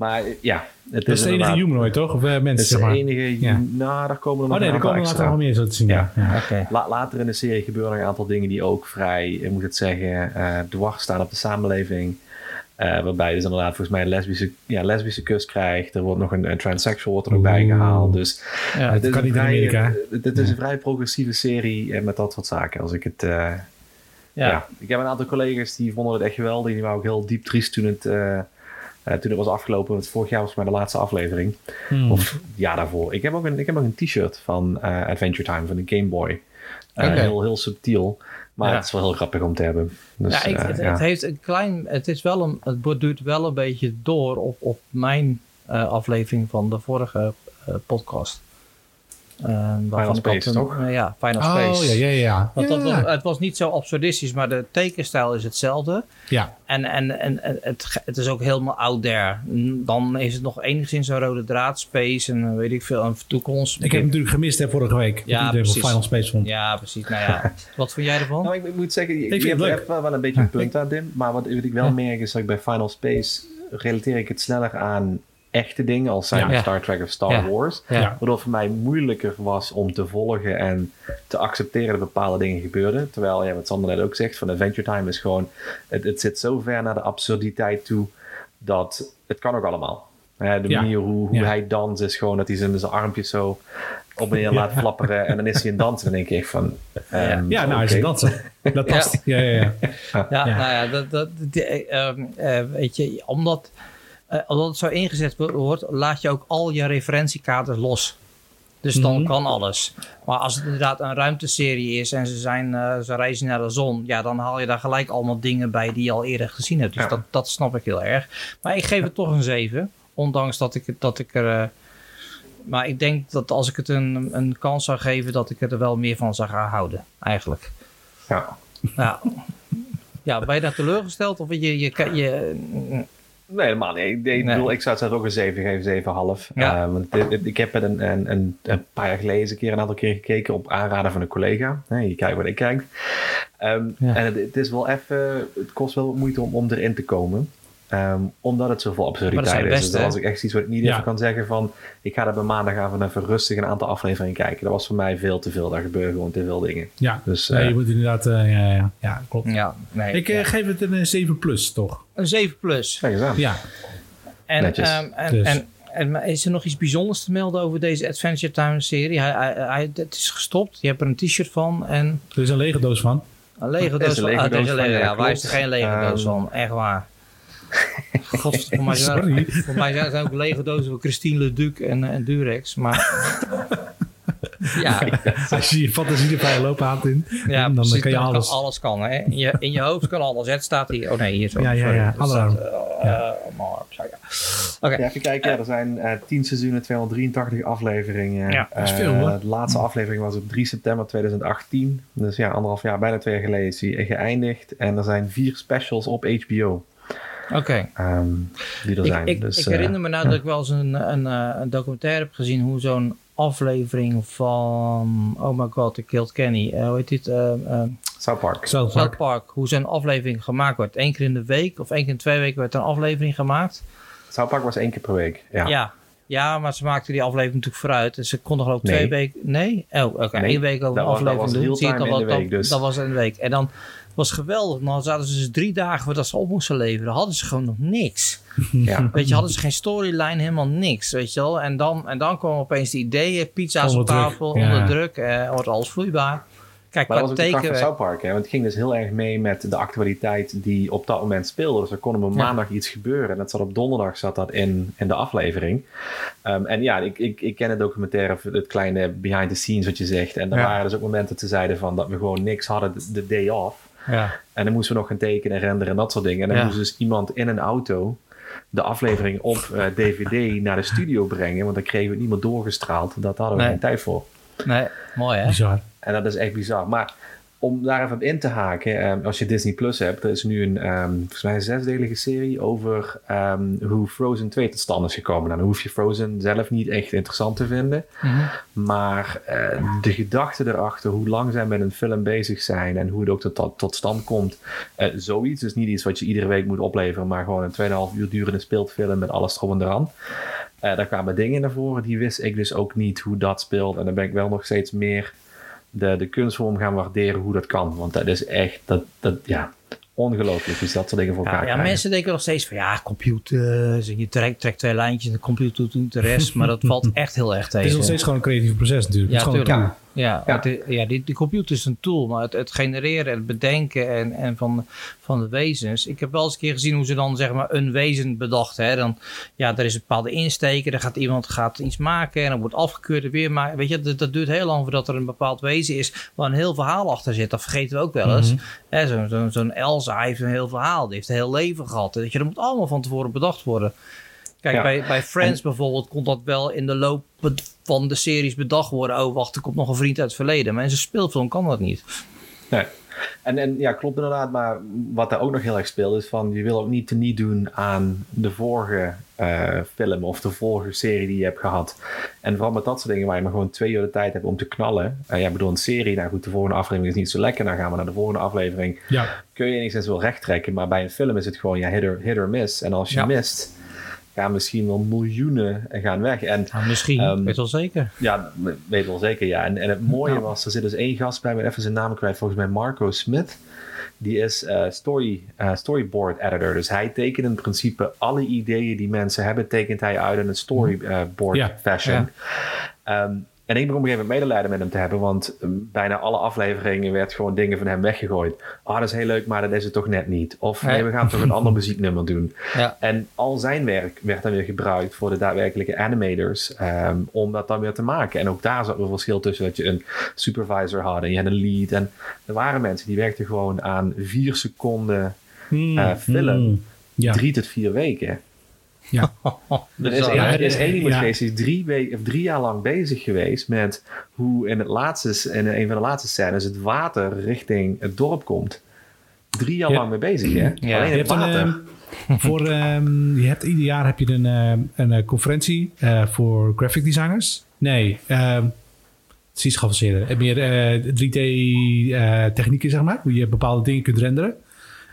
Maar eh, ja, het Dat is de enige humanoid, toch? Of eh, Het mensen, is zeg de maar. enige... Ja. Nou, daar komen er nog Oh nee, een er aantal komen later nog meer zo te zien. Ja. Ja. Ja. Oké. La- later in de serie gebeuren er een aantal dingen die ook vrij, ik moet het zeggen, eh dwars staan op de samenleving. Eh, waarbij je dus inderdaad volgens mij een lesbische, ja, lesbische kus krijgt. Er wordt nog een, een transsexual wordt er ook bij Oeh. gehaald. Dus Ja, het dat is kan een niet in vrij, Amerika, het- Het is een vrij progressieve serie eh, met dat soort zaken. Als ik het... eh, ja. ja. Ik heb een aantal collega's die vonden het echt geweldig. Die waren ook heel diep triest toen het, eh, eh, toen het was afgelopen. Want vorig jaar was maar de laatste aflevering. Hmm. Of het jaar daarvoor. Ik heb ook een, ik heb ook een t-shirt van eh, Adventure Time, van de Game Boy. Eh, heel, heel subtiel. Maar Ja. het is wel heel grappig om te hebben. Dus, ja, ik, eh, het, ja. het heeft een klein. Het is wel een. Het borduurt wel een beetje door op, op mijn eh, aflevering van de vorige eh, podcast. Eh, waarvan ik Space, toch? eh, ja, Final Oh, Space. ja, ja, ja. Want dat was, het was niet zo absurdistisch, maar de tekenstijl is hetzelfde. Ja. En, en, en, het, het is ook helemaal out there. Dan is het nog enigszins een rode draad, space en eh, weet ik veel, een toekomst. Ik heb hem natuurlijk gemist hè, vorige week. Dat Ja, precies. Final Space vond. Ja, precies. Nou ja, wat vond jij ervan? Nou, ik, ik moet zeggen, je hebt, hebt wel, wel een beetje een punt aan, Dim. Maar wat, wat ik wel merk is dat ik bij Final Space relateer ik het sneller aan echte dingen als zijn Ja. Star Trek of Star Ja. Wars. Ja. Ja. Waardoor het voor mij moeilijker was om te volgen en te accepteren dat bepaalde dingen gebeurden. Terwijl, ja, wat Sander net ook zegt, van Adventure Time is gewoon... Het, het zit zo ver naar de absurditeit toe dat het kan ook allemaal. De Ja. manier hoe, hoe Ja. hij danst is gewoon dat hij zijn, zijn armpjes zo op en neer laat flapperen. En dan is hij een dansen. En dan denk ik van... ehm, Ja, nou, hij is een danser. Dat past. Ja, ja, ja. Ja, Ja. nou ja, dat, dat, die, eh, ehm, eh, weet je, omdat, eh, omdat het zo ingezet wo- wordt, laat je ook al je referentiekaders los. Dus dan Mhm. kan alles. Maar als het inderdaad een ruimteserie is en ze, zijn, eh, ze reizen naar de zon, ja, dan haal je daar gelijk allemaal dingen bij die je al eerder gezien hebt. Dus Ja. dat, dat snap ik heel erg. Maar ik geef het toch een 7, ondanks dat ik, dat ik er. eh, maar ik denk dat als ik het een, een kans zou geven, dat ik er wel meer van zou gaan houden, eigenlijk. Ja. Ja. ja, ben je daar teleurgesteld? Of je, je, je, je Nee, helemaal niet. Ik, Nee. bedoel, ik zou het zelf ook een 7 geven, 7,5. Ja. Eh, want dit- dit- ik heb het een, een, een, een paar jaar geleden eens een keer een aantal keer gekeken op aanraden van een collega. Je kijkt wat ik kijk. Ehm, Ja. En het, het is wel even, het kost wel wat moeite om, om erin te komen. Ehm, omdat het zoveel dat absurditeit is. Dus hè? als ik echt iets wat ik niet Ja. even kan zeggen van... Ik ga er bij maandagavond even rustig een aantal afleveringen kijken. Dat was voor mij veel te veel. Daar gebeuren gewoon te veel dingen. Ja, Dus, nee, eh, je moet inderdaad... eh, ja, ja, ja, klopt. ja, nee. Ik eh, ja. geef het een eh, 7 plus, toch? Een 7 plus. Kijk eens aan. Ja. En, Netjes. ehm, en, Dus. en, is er nog iets bijzonders te melden over deze Adventure Time serie? Hij, hij, hij, het is gestopt. Je hebt er een t-shirt van en Er is een lege doos van. een lege doos een van. lege Ah, is doos een van, lege- ja, ja, waar is er geen lege doos Ehm. van? Echt waar. God, voor mij zijn, Sorry. voor mij zijn er ook lege dozen van Christine Leduc en, en Durex. Maar ja, Als je je fantasie erbij lopen haalt in, Ja, dan precies, kan je alles. alles kan. Hè? In, je, in je hoofd kan alles. Het staat hier. Oh nee, hier zo. Ja, ja, Sorry. ja. Het Alle staat, arm. eh, eh, ja. Even kijken. Ja, er zijn eh 10 seizoenen, 283 afleveringen. Ja, dat is Eh, veel, hoor. De laatste aflevering was op 3 september 2018. Dus ja, anderhalf jaar, bijna twee jaar geleden is die geëindigd. En er zijn vier specials op HBO Oké. ehm, die er Ik, zijn. ik, dus, ik eh, herinner me nou dat ik wel eens een, een, eh, een documentaire heb gezien hoe zo'n aflevering van Oh my god, I killed Kenny. Eh, hoe heet dit? Eh, eh, South Park. South South Park. Park. Hoe zo'n aflevering gemaakt wordt. Eén keer in de week of één keer in twee weken werd een aflevering gemaakt. South Park was één keer per week. Ja. Ja. ja. maar ze maakten die aflevering natuurlijk vooruit. Dus ze konden geloof ik Nee. twee weken... Nee? Oh, oké. Nee, Eén week over dat een was- dat aflevering was doen. Zie je real-time dan in de week, dat, dus. dat was een week. En dan was geweldig. Dan zaten ze dus drie dagen voordat ze op moesten leveren. Hadden ze gewoon nog niks. Ja. Weet je, hadden ze geen storyline, helemaal niks. Weet je wel. En dan, en dan kwamen opeens de ideeën. Pizza's Onder op druk, tafel, ja. onder druk. Eh, wordt alles vloeibaar. Kijk, Maar dat was ook de kracht van teken... South Park. Hè? Want het ging dus heel erg mee met de actualiteit die op dat moment speelde. Dus er kon op een Ja. maandag iets gebeuren. En dat zat op donderdag zat dat in, in de aflevering. Ehm, en ja, ik, ik, ik ken het documentaire, het kleine behind the scenes wat je zegt. En er Ja. waren dus ook momenten te zeiden van dat we gewoon niks hadden de, de day off. Ja. En dan moesten we nog gaan tekenen en renderen en dat soort dingen. En dan Ja. moest dus iemand in een auto de aflevering op eh, DVD naar de studio brengen. Want dan kregen we het niet meer doorgestraald. Dat hadden we Nee. geen tijd voor. Nee, mooi hè? Bizar. En dat is echt bizar. Maar om daar even op in te haken, ehm, als je Disney Plus hebt, er is nu een, ehm, volgens mij een zesdelige serie over ehm, hoe Frozen 2 tot stand is gekomen. Nou, dan hoef je Frozen zelf niet echt interessant te vinden, Mhm. maar eh, de gedachte erachter, hoe lang zij met een film bezig zijn en hoe het ook tot, tot stand komt, eh, zoiets. Dus niet iets wat je iedere week moet opleveren, maar gewoon een 2,5 uur durende speelfilm met alles erom en eraan. Eh, daar kwamen dingen naar voren, die wist ik dus ook niet hoe dat speelt. En dan ben ik wel nog steeds meer de, de kunstvorm gaan waarderen hoe dat kan. Want dat is echt, dat, dat, ja, ongelooflijk. Dus dat soort dingen voor elkaar Ja, ja, krijgen. mensen denken nog steeds van ja, computers. En je trekt, trekt twee lijntjes en de computer doet de rest. Maar dat valt echt heel erg tegen. Het is nog steeds gewoon een creatief proces natuurlijk. Ja, het is gewoon. Ja, Ja. het is- ja die, die computer is een tool, maar het, het genereren, het bedenken en, en van, van de wezens. Ik heb wel eens een keer gezien hoe ze dan zeg maar een wezen bedacht. Hè. Dan, ja, er is een bepaalde insteker, dan gaat iemand gaat iets maken en dan wordt afgekeurd en weer maken. Weet je, dat, dat duurt heel lang voordat er een bepaald wezen is waar een heel verhaal achter zit. Dat vergeten we ook wel eens. Hè, Zo'n zo, Elsa heeft een heel verhaal, die heeft een heel leven gehad. Weet je, dat moet allemaal van tevoren bedacht worden. Kijk, Ja. bij, bij Friends bijvoorbeeld kon dat wel in de loop van de series bedacht worden. Oh, wacht, er komt nog een vriend uit het verleden. Maar in zijn speelfilm kan dat niet. Nee. En, en ja, klopt inderdaad. Maar wat daar ook nog heel erg speelt is van... je wil ook niet teniet doen aan de vorige eh, film of de vorige serie die je hebt gehad. En vooral met dat soort dingen waar je maar gewoon twee uur de tijd hebt om te knallen. Uh, ja, bedoel, een serie, nou goed, de volgende aflevering is niet zo lekker. Dan gaan we naar de volgende aflevering. Ja. Kun je enigszins wel recht trekken. Maar bij een film is het gewoon ja, hit or, hit or miss. En als je Ja. mist, gaan misschien wel miljoenen gaan weg. En Nou, misschien, Ehm, weet wel zeker. ja, weet wel zeker, ja. En, en het mooie was, er zit dus één gast bij, ben even zijn naam kwijt, volgens mij Marco Smith. Die is eh, story, eh, storyboard editor. Dus hij tekent in principe alle ideeën die mensen hebben, tekent hij uit in een storyboard Ja, fashion. ja. Ehm, en ik begon op een gegeven moment medelijden met hem te hebben, want eh, bijna alle afleveringen werd gewoon dingen van hem weggegooid. Ah, dat is heel leuk, maar dat is het toch net niet. Of nee, we gaan toch een ander muzieknummer doen. Ja. En al zijn werk werd dan weer gebruikt voor de daadwerkelijke animators ehm, om dat dan weer te maken. En ook daar zat een verschil tussen dat je een supervisor had en je had een lead. En er waren mensen die werkten gewoon aan vier seconden eh, film, Mm. Ja. drie tot vier weken. Ja. Er is, ja, er is één iemand ja. geweest die is drie, weken, of drie jaar lang bezig geweest met hoe in, het laatste, in een van de laatste scènes het water richting het dorp komt. Drie jaar Ja. lang mee bezig, hè? Ja. Alleen het een, water. ehm, voor, ehm, je hebt ieder jaar heb je een, ehm, een eh, conferentie eh, voor graphic designers. Nee, ehm het is iets geavanceerder. Meer 3D-technieken, zeg maar. Hoe je bepaalde dingen kunt renderen.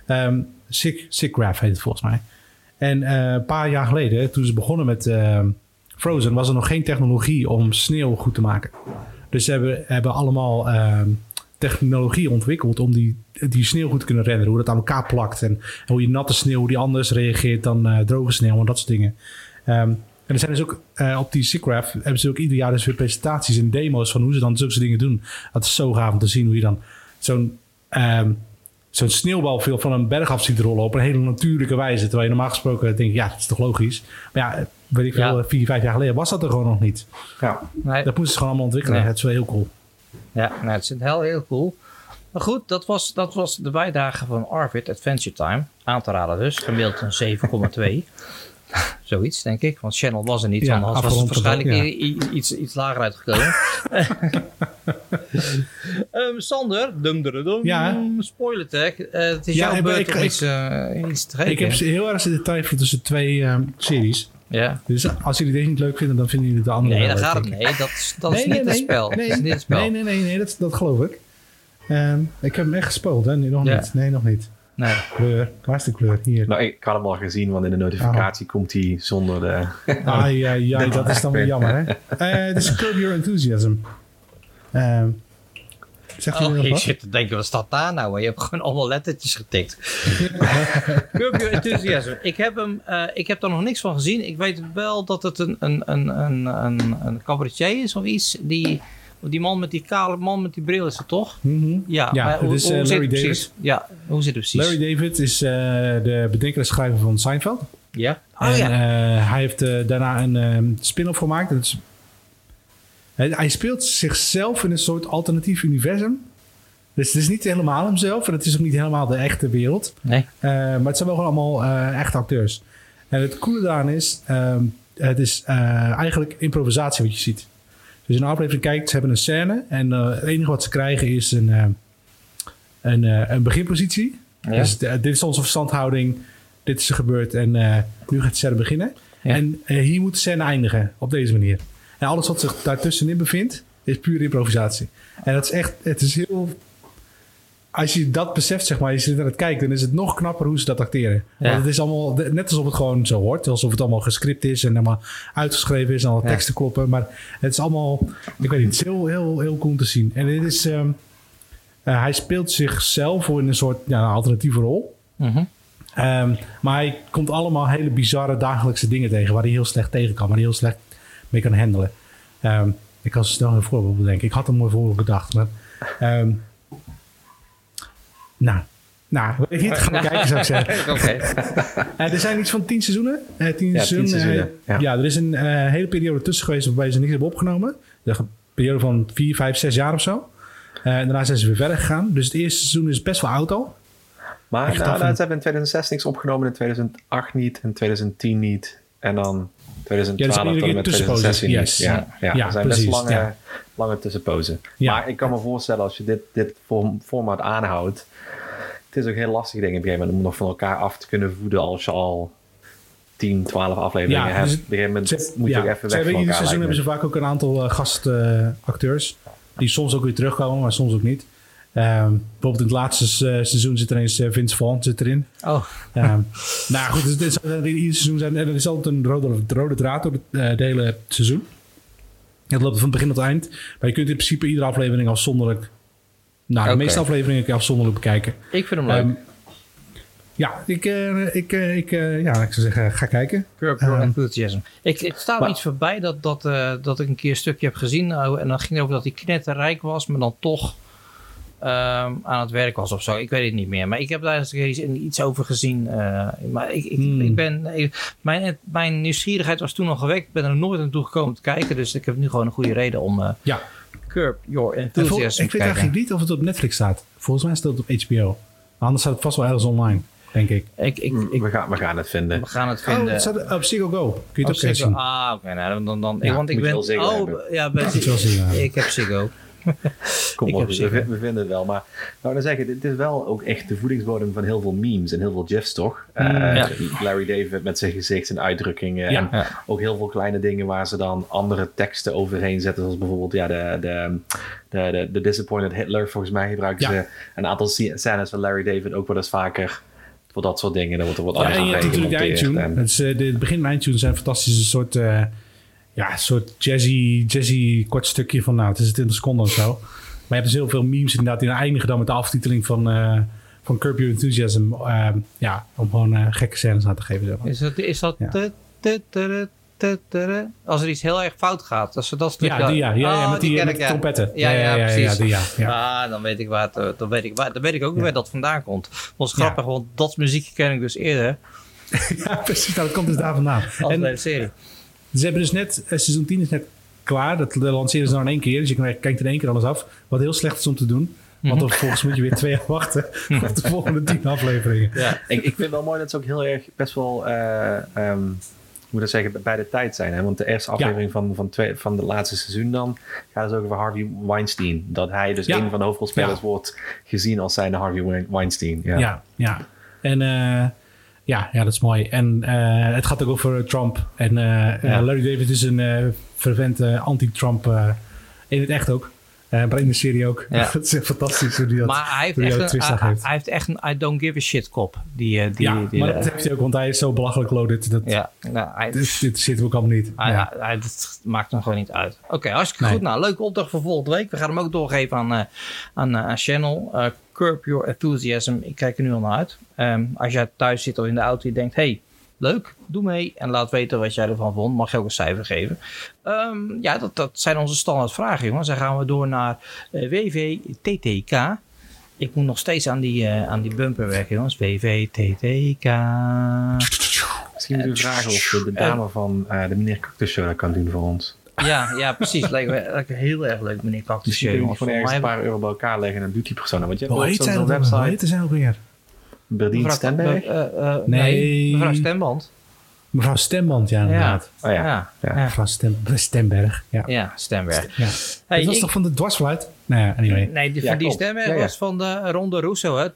Ehm Sig, SIGGRAPH heet het volgens mij. En eh, een paar jaar geleden, toen ze begonnen met ehm, Frozen, was er nog geen technologie om sneeuw goed te maken. Dus ze hebben, hebben allemaal ehm, technologie ontwikkeld om die, die sneeuw goed te kunnen renderen. Hoe dat aan elkaar plakt en, hoe je natte sneeuw, die anders reageert dan eh, droge sneeuw en dat soort dingen. Ehm, en er zijn dus ook eh, op die SIGGRAPH hebben ze ook ieder jaar dus weer presentaties en demo's van hoe ze dan zulke dingen doen. Dat is zo gaaf om te zien hoe je dan zo'n ehm, zo'n sneeuwbal veel van een berg af ziet rollen op een hele natuurlijke wijze. Terwijl je normaal gesproken denkt, ja, dat is toch logisch. Maar ja, weet ik veel, Ja. vier, vijf jaar geleden was dat er gewoon nog niet. Ja. Nee, Dat moesten ze gewoon allemaal ontwikkelen. Nee. Het is wel heel cool. ja, nou, het is heel, heel cool. Maar goed, dat was, dat was de bijdrage van Arvid Adventure Time. Aan te raden dus. Gemiddeld een 7,2. Zoiets, denk ik. Want Channel was er niet. Ja, anders was het waarschijnlijk iets, iets lager uitgekomen. Ehm, Sander, dum dum dum. Ja. Spoiler tag. Eh, het is Ja, jouw ik- beurt ik- om ik- iets, eh, iets te geven. Ik heb heel erg zitten twijfelen tussen twee ehm, series. ja. Dus als jullie deze niet leuk vinden, dan vinden jullie de andere Nee, leuk, gaat het nee, dat is, dat is niet het spel. Nee, dat is niet het spel. nee, nee, nee, nee, dat, dat geloof ik. Ehm, ik heb hem echt gespoeld, hè? Nee, nog Ja. niet. Nee, nog niet. Nee. Kleur. Waar is de kleur? Hier. Nou, ik had hem al gezien, want in de notificatie komt hij zonder de... Ai, ai, ai, dat is dan weer jammer, hè? Eh, Dit is Curb Your Enthusiasm. Ehm zegt u Oh, nog je wat? zit te denken, wat staat daar nou? Maar je hebt gewoon allemaal lettertjes getikt. Curb Your Enthusiasm. Ik heb, hem, eh, ik heb er nog niks van gezien. Ik weet wel dat het een, een, een, een, een, een cabaretier is of iets. Die, die man met die kale man met die bril is het toch? Mhm. Ja, Ja, maar het hoe, is, hoe eh, zit Larry David. precies? Ja, hoe zit het precies? Larry David is eh, de bedenker en schrijver van Seinfeld. Ja? Oh en ja. eh, hij heeft daarna een ehm, spin-off gemaakt. Dat is, hij, speelt zichzelf in een soort alternatief universum. Dus het is niet helemaal hemzelf en het is ook niet helemaal de echte wereld. Nee. Maar het zijn wel gewoon allemaal echte acteurs. En het coole daaraan is, ehm, het is eigenlijk improvisatie wat je ziet. Dus in een aflevering kijkt, ze hebben een scène en eh, het enige wat ze krijgen is een, eh, een, eh, een beginpositie. Ja. Dus dit is onze verstandhouding. Dit is er gebeurd en nu gaat de scène beginnen. Ja. En hier moet de scène eindigen op deze manier. En alles wat zich daartussenin bevindt is puur improvisatie. En dat is echt, het is heel... Als je dat beseft, zeg maar, je zit aan het kijken, dan is het nog knapper hoe ze dat acteren. Ja. Want het is allemaal, net alsof het gewoon zo hoort. Alsof het allemaal gescript is en helemaal uitgeschreven is en alle Ja. teksten kloppen. Maar het is allemaal, ik weet niet, het is heel, heel, heel cool te zien. En dit is, eh, hij speelt zichzelf in een soort ja, een alternatieve rol. Ehm, maar hij komt allemaal hele bizarre dagelijkse dingen tegen waar hij heel slecht tegen kan, waar hij heel slecht mee kan handelen. Ehm, ik kan zo snel een voorbeeld bedenken. Ik had een mooi voorbeeld bedacht, maar. Nou, nou, weet je, het gaan we kijken zou ik zeggen. Oké. Eh, er zijn iets van tien seizoenen. Eh, tien Ja, tien seizoenen. eh, seizoenen, ja. ja. er is een hele periode tussen geweest waarbij ze niks hebben opgenomen. Een periode van vier, vijf, zes jaar of zo. En daarna zijn ze weer verder gegaan. Dus het eerste seizoen is best wel oud al. Maar nou, nou, ze hebben in 2006 niks opgenomen, in 2008 niet, in 2010 niet. En dan 2012 dus iedere tot met tussenposes, 2016 niet. yes. Ja, ja, Ja, er zijn precies, best lange, ja. lange tussenpozen. Ja. Maar ik kan me voorstellen, als je dit, dit format aanhoudt... Het is ook heel lastig, denk ik, op een gegeven moment... om nog van elkaar af te kunnen voeden als je al 10, 12 afleveringen Ja, hebt. dus op een gegeven moment Ze, moet je ja, ook even ze weg ieder seizoen hebben ze vaak ook een aantal eh, gastacteurs. die soms ook weer terugkomen, maar soms ook niet. Ehm, bijvoorbeeld in het laatste eh, seizoen zit er eens eh, Vince Vaughn zit erin. Oh, Ehm, nou goed, dus dit ieder seizoen zijn er is altijd een rode, rode draad door het eh, hele seizoen. Het loopt van begin tot eind. Maar je kunt in principe iedere aflevering afzonderlijk... Nou, de meeste afleveringen kun je afzonderlijk bekijken. ik vind hem leuk. Ehm, ja, ik, eh, ik, eh, ik, eh, ja, ik zou zeggen, ga kijken. Curb Your Enthusiasm. Ik, staat me maar- iets voorbij dat, dat, eh, dat ik een keer een stukje heb gezien. nou, en dan ging het over dat hij knetterrijk was, maar dan toch ehm, aan het werk was of zo. Ik weet het niet meer. Maar ik heb daar eens iets, iets over gezien. eh, maar ik, ik, Hmm. ik ben, ik- mijn, mijn nieuwsgierigheid was toen al gewekt. Ik ben er nooit naartoe gekomen te kijken. Dus ik heb nu gewoon een goede reden om eh Ja. Curb Your vol- Enthusiasm ik weet kijken. eigenlijk niet of het op Netflix staat. Volgens mij staat het op HBO. Anders staat het vast wel ergens online, denk ik. Ik, ik, ik, we, gaan, we gaan het vinden. we gaan het Oh, vinden. het staat op Ziggo Go. Kun je het Oh, ook zien. Ah, oké. nou, dan, dan, dan, Ja, want ik moet je ben... oh, hebben. ja, hebben. Ik heb Ziggo. Kom op, we, vinden het wel. Maar nou, dan zeg ik, dit is wel ook echt de voedingsbodem van heel veel memes en heel veel gifs, toch? Eh, ja. Larry David met zijn gezicht en uitdrukkingen. Ja. En Ja. ook heel veel kleine dingen waar ze dan andere teksten overheen zetten. Zoals bijvoorbeeld ja, de, de, de, de, de Disappointed Hitler. Volgens mij gebruiken ze een aantal scènes van Larry David ook wel eens vaker voor dat soort dingen. Dan wordt er wat Ja, anders en je hebt natuurlijk de eindtune. En- Het is, eh, de, het begin en eindtune zijn fantastische soort, eh, ja, soort jazzy, jazzy kort stukje van, nou, het is 20 seconden of zo. Maar je hebt dus heel veel memes inderdaad die eindigen dan met de aftiteling van, eh van Curb Your Enthusiasm. eh, ja, om gewoon eh, gekke scènes aan te geven. Zeg maar. Is dat... Is dat Ja. te- te- als er iets heel erg fout gaat. Als ze dat. Ja, die ja, ja, ja Oh, met die, met ik, trompetten. Ja, ja, ja, precies. die. Ah, dan weet ik waar het, dan weet ik waar, dan weet ik ook waar dat vandaan komt. Dat was Ja. grappig, want dat muziekje ken ik dus eerder Ja, precies. Nou, dat komt dus daar vandaan. als En de serie. Ze hebben dus net, eh, seizoen 10 is net klaar. Dat lanceren ze dan in één keer. Dus je kan- kijkt in één keer alles af. Wat heel slecht is om te doen. Want Mhm. dan vervolgens moet je weer twee jaar wachten op de volgende tien afleveringen. Ja, ik, ik vind het wel mooi dat ze ook heel erg best wel, eh ehm, hoe moet ik zeggen, bij de tijd zijn. Hè? Want de eerste aflevering van, van, twee, van de laatste seizoen dan gaat het ook over Harvey Weinstein. Dat hij dus Ja. een van de hoofdrolspelers Ja. wordt gezien als zijn Harvey Wein- Weinstein. Ja. Ja, ja. En eh, ja, ja, dat is mooi. En eh, het gaat ook over Trump. En eh, eh, Ja. Larry David is een fervent eh, anti-Trump. in het echt ook. Eh maar in de serie ook. Ja. dat is fantastisch hoe die dat... Maar hij heeft, echt een, hij, heeft. hij heeft echt een I don't give a shit kop. Die, die, ja, die, maar dat heeft hij ook, want hij is zo belachelijk loaded. Dat, ja, nou, hij, dit, dit zitten we ook allemaal niet. hij, ja. hij- dat maakt hem gewoon niet uit. Oké, hartstikke Nee. goed. Nou, leuke opdracht voor volgende week. We gaan hem ook doorgeven aan, aan, aan Channel. Curb Your Enthusiasm. Ik kijk er nu al naar uit. Ehm, als jij thuis zit of in de auto, je denkt... hey, leuk, doe mee. En laat weten wat jij ervan vond. Mag je ook een cijfer geven. Ehm, ja, dat, dat zijn onze standaard vragen, jongens. Dan gaan we door naar eh, WVTTK. Ik moet nog steeds aan die, eh, aan die bumper werken, jongens. WVTTK. Misschien moet u vragen of de, dame van eh, de meneer Cactus kan doen voor ons. Ja, ja, precies. Lijkt me lijkt me heel erg leuk, meneer Cactus. Kun je ergens Volgens een paar euro bij elkaar leggen en een beauty persona. Want je hebt Hoe ook heet zo'n ook? Hoe website, heet zij ook weer? Berdien Mevrouw- Stenberg. eh, eh, Nee. nee. mevrouw Stemband. Mevrouw Stemband, ja, inderdaad. Oh ja. Ja, Ja. ja. Mevrouw Stem, Stemberg, ja. ja Stemberg. ja. Hey, dat was ik- toch van de dwarsfluit? Nou ja, anyway. Nee, die, Ja, van die klopt. stem Ja, was van de Ronde Russo. Hè?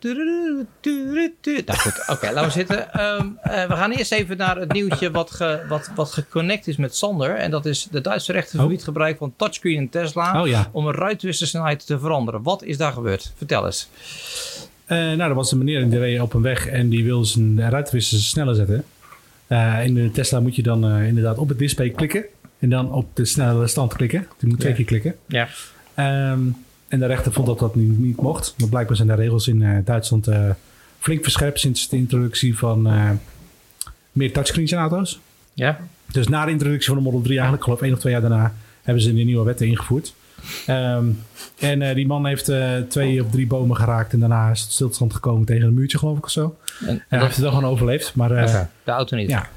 Nou goed, oké, laten we zitten. Ehm, eh, we gaan eerst even naar het nieuwtje wat, ge, wat, wat geconnect is met Sander. En dat is de Duitse rechter Oh. verbiedt gebruik van touchscreen in Tesla Oh ja. om een ruitwissersnelheid te veranderen. Wat is daar gebeurd? Vertel eens. Eh, nou, er was een meneer die reed op een weg en die wil zijn ruitwisser sneller zetten. Eh, in de Tesla moet je dan eh, inderdaad op het display klikken en dan op de snelle stand klikken. Je moet twee Ja. keer klikken. Ja. Ehm, en de rechter vond dat dat niet, niet mocht. Want blijkbaar zijn de regels in eh, Duitsland eh, flink verscherpt sinds de introductie van eh, meer touchscreens in auto's. Ja? Dus na de introductie van de Model 3, eigenlijk geloof ik één of twee jaar daarna, hebben ze de nieuwe wetten ingevoerd. Ehm, en die man heeft twee of drie bomen geraakt en daarna is het stilstand gekomen tegen een muurtje, geloof ik of zo. En, En heeft het wel gewoon overleefd, maar de auto niet. ja.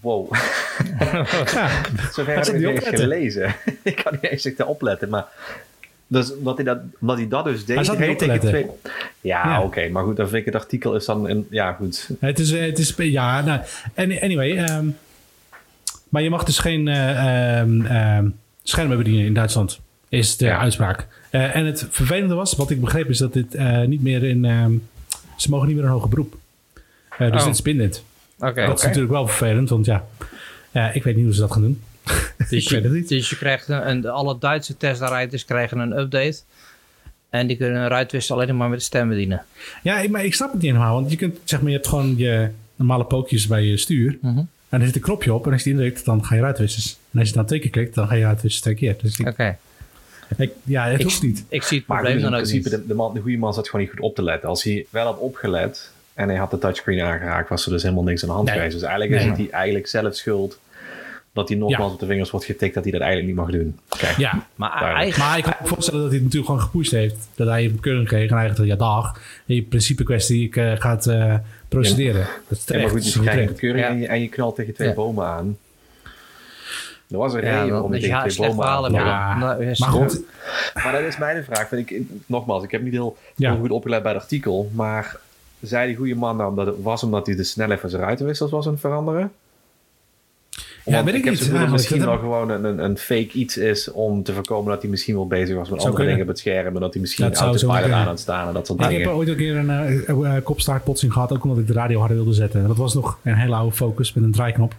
Wow. ja. Zover heb ik niet gelezen. ik kan niet eens echt opletten, maar... Dus omdat hij dat, omdat hij dat dus deed... Hij tegen letten. Ja, Ja. oké. maar goed, dan vind ik het artikel is dan... Een, ja, goed. Het is, eh, het is ja, nou, anyway. ehm, maar je mag dus geen ehm, ehm, schermen bedienen in Duitsland, is de Ja. uitspraak. Eh, en het vervelende was, wat ik begreep, is dat dit niet meer in. ze mogen niet meer een hoger beroep. Eh, dus Oh. dit is bindend. Oké. dat is natuurlijk wel vervelend, want ja, ja, ik weet niet hoe ze dat gaan doen. Dus, ik weet het je, niet. dus je krijgt een, een- alle Duitse Tesla-rijders krijgen een update. En die kunnen een ruitwissel alleen maar met de stem bedienen. Ja, ik, maar ik snap het niet helemaal, want je kunt zeg maar, je hebt gewoon je normale pookjes bij je stuur. En er zit een knopje op en als je die indrukt, dan ga je uitwissers. En als je dan twee keer klikt, dan ga je uitwissers twee keer. Dus Oké. ik- ja, het Ik- hoeft niet. Ik zie het Maar probleem in dan ook principe, niet. de, de, man, de goede man zat gewoon niet goed op te letten. Als hij wel had opgelet en hij had de touchscreen aangeraakt, was er dus helemaal niks aan de hand Nee. geweest. Dus eigenlijk Nee. is het hij eigenlijk zelf schuld dat hij nogmaals Ja. op de vingers wordt getikt dat hij dat eigenlijk niet mag doen. Kijk, Ja, Maar eigenlijk... Maar ik kan me voorstellen dat hij het natuurlijk gewoon gepusht heeft. Dat hij een bekeuring kreeg en eigenlijk ja dag. In principe kwestie, ik eh, ga het eh, procederen. Dat is Ja, terecht. maar goed, dat je is krijgt een terecht. bekeuring Ja. en, je, en je knalt tegen twee Ja. bomen aan. Er was een Ja, je tegen twee bomen aan. Nou, Maar goed, Maar dat is mijn vraag. Vind ik, nogmaals, ik heb niet heel, Ja. heel goed opgelet bij het artikel. Maar zei die goede man nou dat het was omdat hij de snelheid van zijn ruitenwissers was aan het veranderen? Want weet ik heb niet dat eigenlijk. misschien wel gewoon een, een, fake iets is om te voorkomen dat hij misschien wel bezig was met andere kunnen. dingen op het scherm. En dat hij misschien autopilot kunnen. aan het staan en dat soort ik dingen. heb ooit een keer een kopstaartbotsing gehad. Ook omdat ik de radio harder wilde zetten. Dat was nog een hele oude focus met een draaiknop.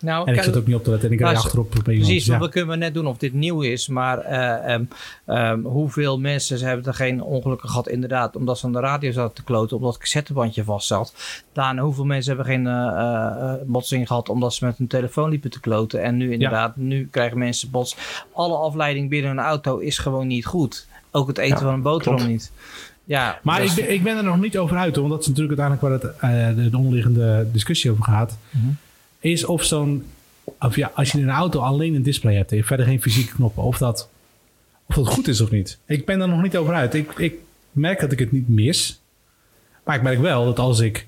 Nou, En ik zat ook niet op te letten. En ik Luister, achterop op iemand. Precies, Ja. we kunnen net doen of dit nieuw is. Maar eh, ehm, ehm, hoeveel mensen ze hebben er geen ongelukken gehad inderdaad. Omdat ze aan de radio zaten te kloten. Omdat het cassettebandje vast zat. Daarna hoeveel mensen hebben geen eh, eh, botsing gehad. Omdat ze met hun telefoon liepen te kloten. En nu inderdaad, nu krijgen mensen bots. Alle afleiding binnen een auto is gewoon niet goed. Ook het eten Ja, van een boterham klopt. niet. Ja, Maar dus- ik, ben, ik ben er nog niet over uit, hoor, want dat is natuurlijk uiteindelijk waar het, de, de onderliggende discussie over gaat. Mhm. Is of zo'n, of ja, als je in een auto alleen een display hebt en je verder geen fysieke knoppen, of dat, of dat goed is of niet. Ik ben er nog niet over uit. Ik, ik merk dat ik het niet mis, maar ik merk wel dat als ik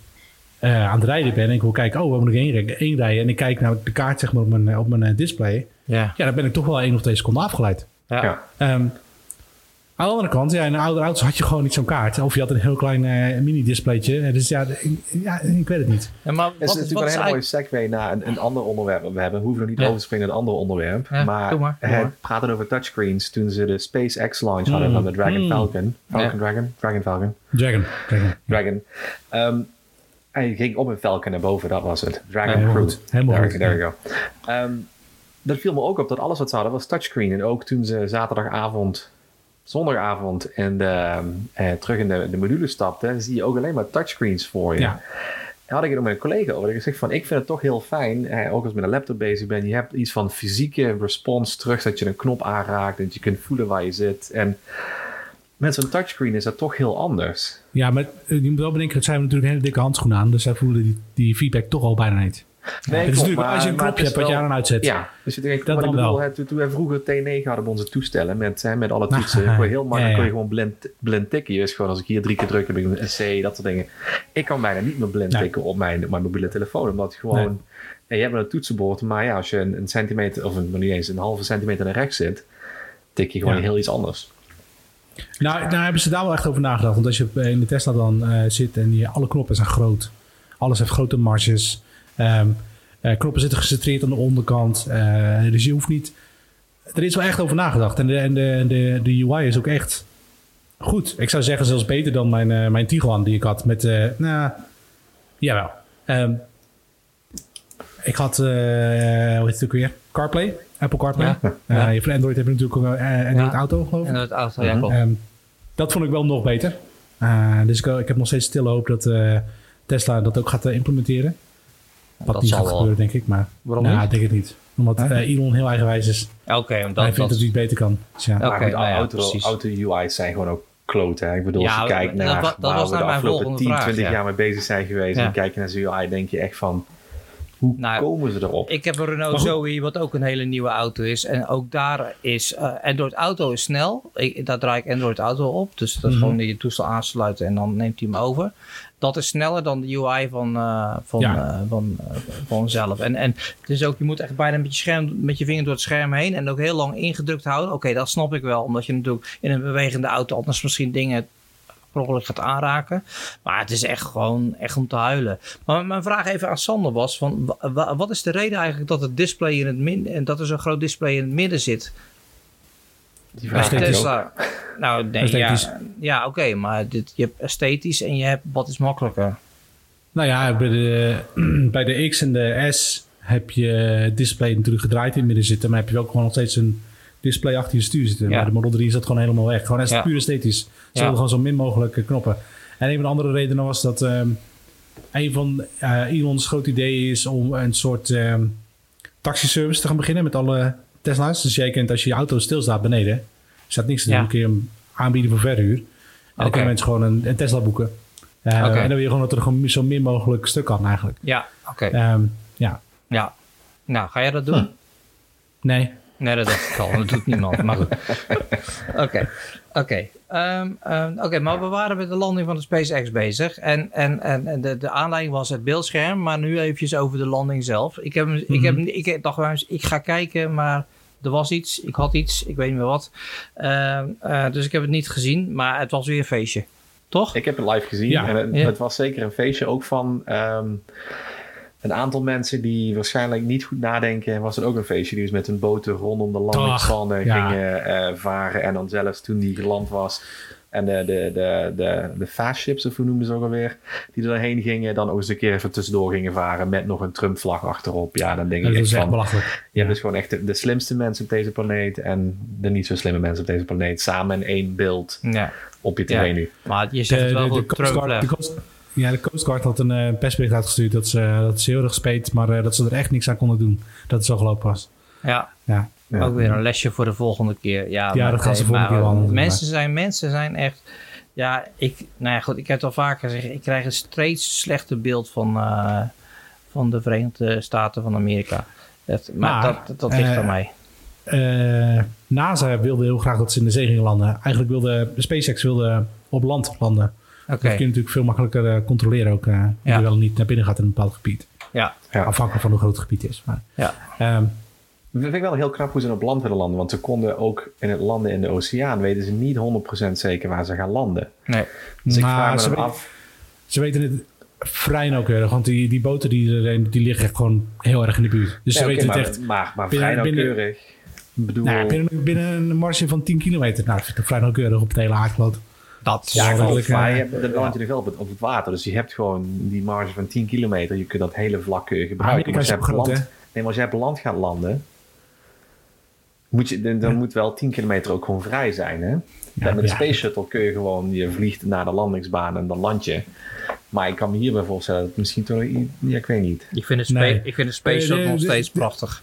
eh, aan het rijden ben en ik wil kijken, oh, waar moet ik heen, rijden-? En ik kijk naar de kaart zeg maar, op mijn, eh, op mijn eh, display, ja. ja, dan ben ik toch wel één of twee seconden afgeleid. Ja. Ja. Aan de andere kant, ja, in oudere auto's had je gewoon niet zo'n kaart. Of je had een heel klein eh, mini-displaytje. Eh, Dus ja, ik, ja, ik weet het niet. Ja, maar Het is wat, natuurlijk wat een hele mooie eigenlijk... segue naar een, een ander onderwerp we hebben. Hoeven nog niet Ja. over te springen naar een ander onderwerp. Ja, maar doe maar, doe het maar. praten over touchscreens toen ze de SpaceX launch hadden Mm. van de Dragon Mm. Falcon. Falcon Ja. Dragon? Dragon Falcon. Dragon. Dragon. Dragon. Ehm, hij ging op een Falcon naar boven, dat was het. Dragon Ja, helemaal there, there you go. Ehm, dat viel me ook op dat alles wat ze hadden was touchscreen. En ook toen ze zaterdagavond, zondagavond en de, eh, terug in de, de module stapten, zie je ook alleen maar touchscreens voor je. Ja. Daar had ik het ook met een collega over. Ik gezegd van, ik vind het toch heel fijn, eh, ook als ik met een laptop bezig ben, je hebt iets van fysieke response terug, dat je een knop aanraakt, dat je kunt voelen waar je zit. En met zo'n touchscreen is dat toch heel anders. Ja, maar eh, je moet wel bedenken, het zijn natuurlijk een hele dikke handschoenen aan. Dus zij voelen die, die feedback toch al bijna niet. Nee, het is natuurlijk, maar- als je een knopje hebt wat je aan en uitzet. Ja, dus je denkt, Dat maar ik bedoel, wel. hè, toen, wij vroeger T9 hadden op onze toestellen met, hè, met alle Nou, toetsen, kon je heel makkelijk ja, ja. kon je gewoon blind, blind tikken. Je wist gewoon, als ik hier drie keer druk heb ik een C, dat soort dingen. Ik kan bijna niet meer blind Nee. tikken op mijn, op mijn mobiele telefoon, omdat je gewoon, Nee. je hebt een toetsenbord, maar ja, als je een, een centimeter, of een, niet eens een halve centimeter naar rechts zit, tik je gewoon Ja. heel iets anders. Nou, nou hebben ze daar wel echt over nagedacht. Want als je in de Tesla dan eh, zit en je, alle knoppen zijn groot. Alles heeft grote marges. Eh, knoppen zitten gecentreerd aan de onderkant. eh, dus je hoeft niet... er is wel echt over nagedacht. En de, en de, de, de UI is ook echt goed. Ik zou zeggen zelfs beter dan mijn, eh, mijn Tiguan die ik had met... nou, jawel. Ehm, ik had, hoe heet het ook weer? CarPlay. Apple CarPlay. Ja. Ja. je Voor Android heb je natuurlijk ook een Android Ja. Auto, geloof ik. Auto, ja, klopt. Ehm, dat vond ik wel nog beter. Dus ik, ik heb nog steeds stille hoop dat Tesla dat ook gaat implementeren. Wat dat niet zal gaat wel. gebeuren, denk ik. Maar Waarom nou, niet? ik denk het niet. Omdat Huh? eh, Elon heel eigenwijs is. Oké, omdat Hij vindt dat... dat hij het beter kan. Dus ja. Goed, nou ja, auto, precies. auto-UI's zijn gewoon ook kloten. Hè? Ik bedoel, Ja, als je kijkt dat- naar dat- dat waar was we de afgelopen volgende 10, vraag, 20 ja. jaar mee bezig zijn geweest. Ja. En kijk je naar zijn UI, denk je echt van... Hoe Nou, komen ze erop? Ik heb een Renault. Zoe, wat ook een hele nieuwe auto is. En ook daar is eh, Android Auto is snel. Ik, daar draai ik Android Auto op. Dus dat is Mhm. gewoon je toestel aansluiten en dan neemt hij hem over. Dat is sneller dan de UI van, eh, van, Ja. eh, van, eh, van zelf. En, en het is ook, je moet echt bijna met je, scherm, met je vinger door het scherm heen. En ook heel lang ingedrukt houden. Oké, dat snap ik wel. Omdat je natuurlijk in een bewegende auto anders misschien dingen per ongeluk gaat aanraken. Maar het is echt gewoon echt om te huilen. Maar mijn vraag even aan Sander was: van, wa- wa- wat is de reden eigenlijk dat het display in het midden en dat er zo'n groot display in het midden zit? Die vraag. Tesla. Nou, nee, Esthetisch. ja, ja oké, maar dit, je hebt esthetisch en je hebt wat is makkelijker. Nou ja, bij de, bij de X en de S heb je het display natuurlijk gedraaid in het midden zitten. Maar heb je ook gewoon nog steeds een display achter je stuur zitten. Ja. Maar de Model 3 is dat gewoon helemaal weg. Gewoon Ja. puur esthetisch. Ze Ja. gewoon zo min mogelijk eh, knoppen. En een van de andere redenen was dat ehm, een van eh, Elon's grote ideeën is om een soort ehm taxiservice te gaan beginnen met alle Tesla's. Dus jij kent als je je auto stilstaat beneden, staat niks te doen, Ja. kun je hem aanbieden voor verhuur. En dan kunnen mensen gewoon een, een Tesla boeken. Eh. En dan wil je gewoon dat er gewoon zo min mogelijk stuk kan eigenlijk. Ja, oké. Ehm, ja, Ja. Nou, ga jij dat doen? nee. Nee, dat dacht ik al. Dat doet niemand. Maar goed. Oké. Oké. Ehm, ehm, Oké, maar we waren met de landing van de SpaceX bezig. En, en, en en de, de aanleiding was het beeldscherm. Maar nu eventjes over de landing zelf. Ik, heb, ik, heb, Mhm. ik dacht, wel eens, ik ga kijken, maar er was iets. Ik had iets. Ik weet niet meer wat. Ehm, eh, dus ik heb het niet gezien. Maar het was weer een feestje. Toch? Ik heb het live gezien Ja. en het, Ja. het was zeker een feestje ook van ehm, een aantal mensen die waarschijnlijk niet goed nadenken. Was het ook een feestje die dus met hun boten rondom de landingsbanden ja. gingen eh, varen. En dan zelfs toen die geland was en de, de, de, de, de fast ships, of hoe noemen ze ook alweer, die er doorheen gingen, dan ook eens een keer even tussendoor gingen varen met nog een Trump-vlag achterop. Ja, dan denk Dat ik is echt van, belachelijk. je hebt dus gewoon echt de, de slimste mensen op deze planeet en de niet zo slimme mensen op deze planeet samen in één beeld Ja. op je tv Ja. nu. Maar je zegt het wel de, de, ja, de Coast Guard had een eh, persbericht uitgestuurd dat ze, dat ze heel erg speet, maar eh, dat ze er echt niks aan konden doen. Dat het zo gelopen was. Ja. Ja. Ja. Ook weer een lesje voor de volgende keer. Ja, Ja, maar dat gaan ze volgende maar keer wel Mensen zijn, mensen zijn echt... Ja, ik, nou ja, goed, ik heb het al vaker gezegd. Ik krijg een steeds slechter beeld van, eh, van de Verenigde Staten van Amerika. Dat, maar Maar, dat, dat, dat ligt aan mij. Eh, NASA wilde heel graag dat ze in de zee gingen landen. Eigenlijk wilde SpaceX wilde op land landen. Dat kun je natuurlijk veel makkelijker eh, controleren ook. eh Ja. er wel niet naar binnen gaat in een bepaald gebied. ja, Ja. Afhankelijk van hoe groot het gebied is. Maar, ja. ehm, Dat vind ik wel heel knap hoe ze op land willen landen. Want ze konden ook in het landen in de oceaan weten ze niet 100% zeker waar ze gaan landen. Nee. Dus ik Maar vraag me ze weten- af. ze weten het vrij nauwkeurig. Want die, die boten die, er, die liggen echt gewoon heel erg in de buurt. Dus ze weten maar, het echt maar, maar binnen- vrij binnen- nauwkeurig. Ik bedoel, nou, ja, binnen, binnen een marge van 10 kilometer. Nou, dat vind ik vrij nauwkeurig op het hele aardkloot. Dat is ja, eh, je hebt, dan land je nog wel op het, water. Dus je hebt gewoon die marge van 10 kilometer. Je kunt dat hele vlak je gebruiken. Maar is als, je land, nee, maar als jij op land gaat landen... Moet je, dan, dan Ja. moet wel 10 kilometer ook gewoon vrij zijn. Hè? Ja, met de ja. Space Shuttle kun je gewoon... Je vliegt naar de landingsbaan en dan land je. Maar ik kan me hierbij voorstellen dat het misschien toch... Ja, ik weet niet. Ik vind de, spa- Nee. ik vind de Space Shuttle de- nog de- steeds de- prachtig.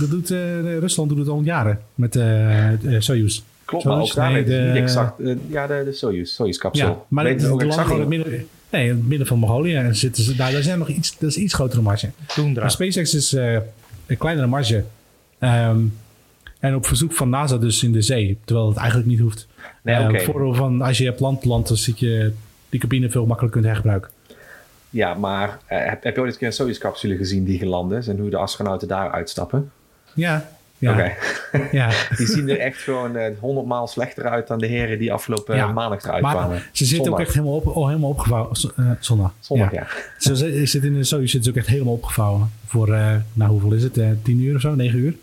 Dat doet, eh, Rusland doet het al jaren met eh, Soyuz. Klopt, maar ook daar niet exact... eh, ja, de, de Soyuz, Soyuz kapsel. Ja, maar het ook exact in het midden, nee, in het midden van Mongolië. En zitten ze, daar, daar zijn nog iets, dat is iets grotere marge. Toendra. Maar SpaceX is eh, een kleinere marge. Ehm, en op verzoek van NASA dus in de zee. Terwijl het eigenlijk niet hoeft. Nee, Eh, oké. het voordeel van als je op land landt, dan zit je die cabine veel makkelijker kunt hergebruiken. Ja, maar eh, heb, heb je ooit eens een keer een Soyuz-capsule gezien die geland is en hoe de astronauten daar uitstappen? Ja, ja, ja. Die zien er echt gewoon eh, honderdmaal slechter uit dan de heren die afgelopen Ja, eh, maandag eruit Maar kwamen. ze zitten ook echt helemaal, op, oh, helemaal opgevouwen. z- eh, zondag. Zondag, Ja. ja. Ze zitten in de Soyuz zitten ze ook echt helemaal opgevouwen. Voor, eh, nou hoeveel is het? 10 uur of zo? 9 uur?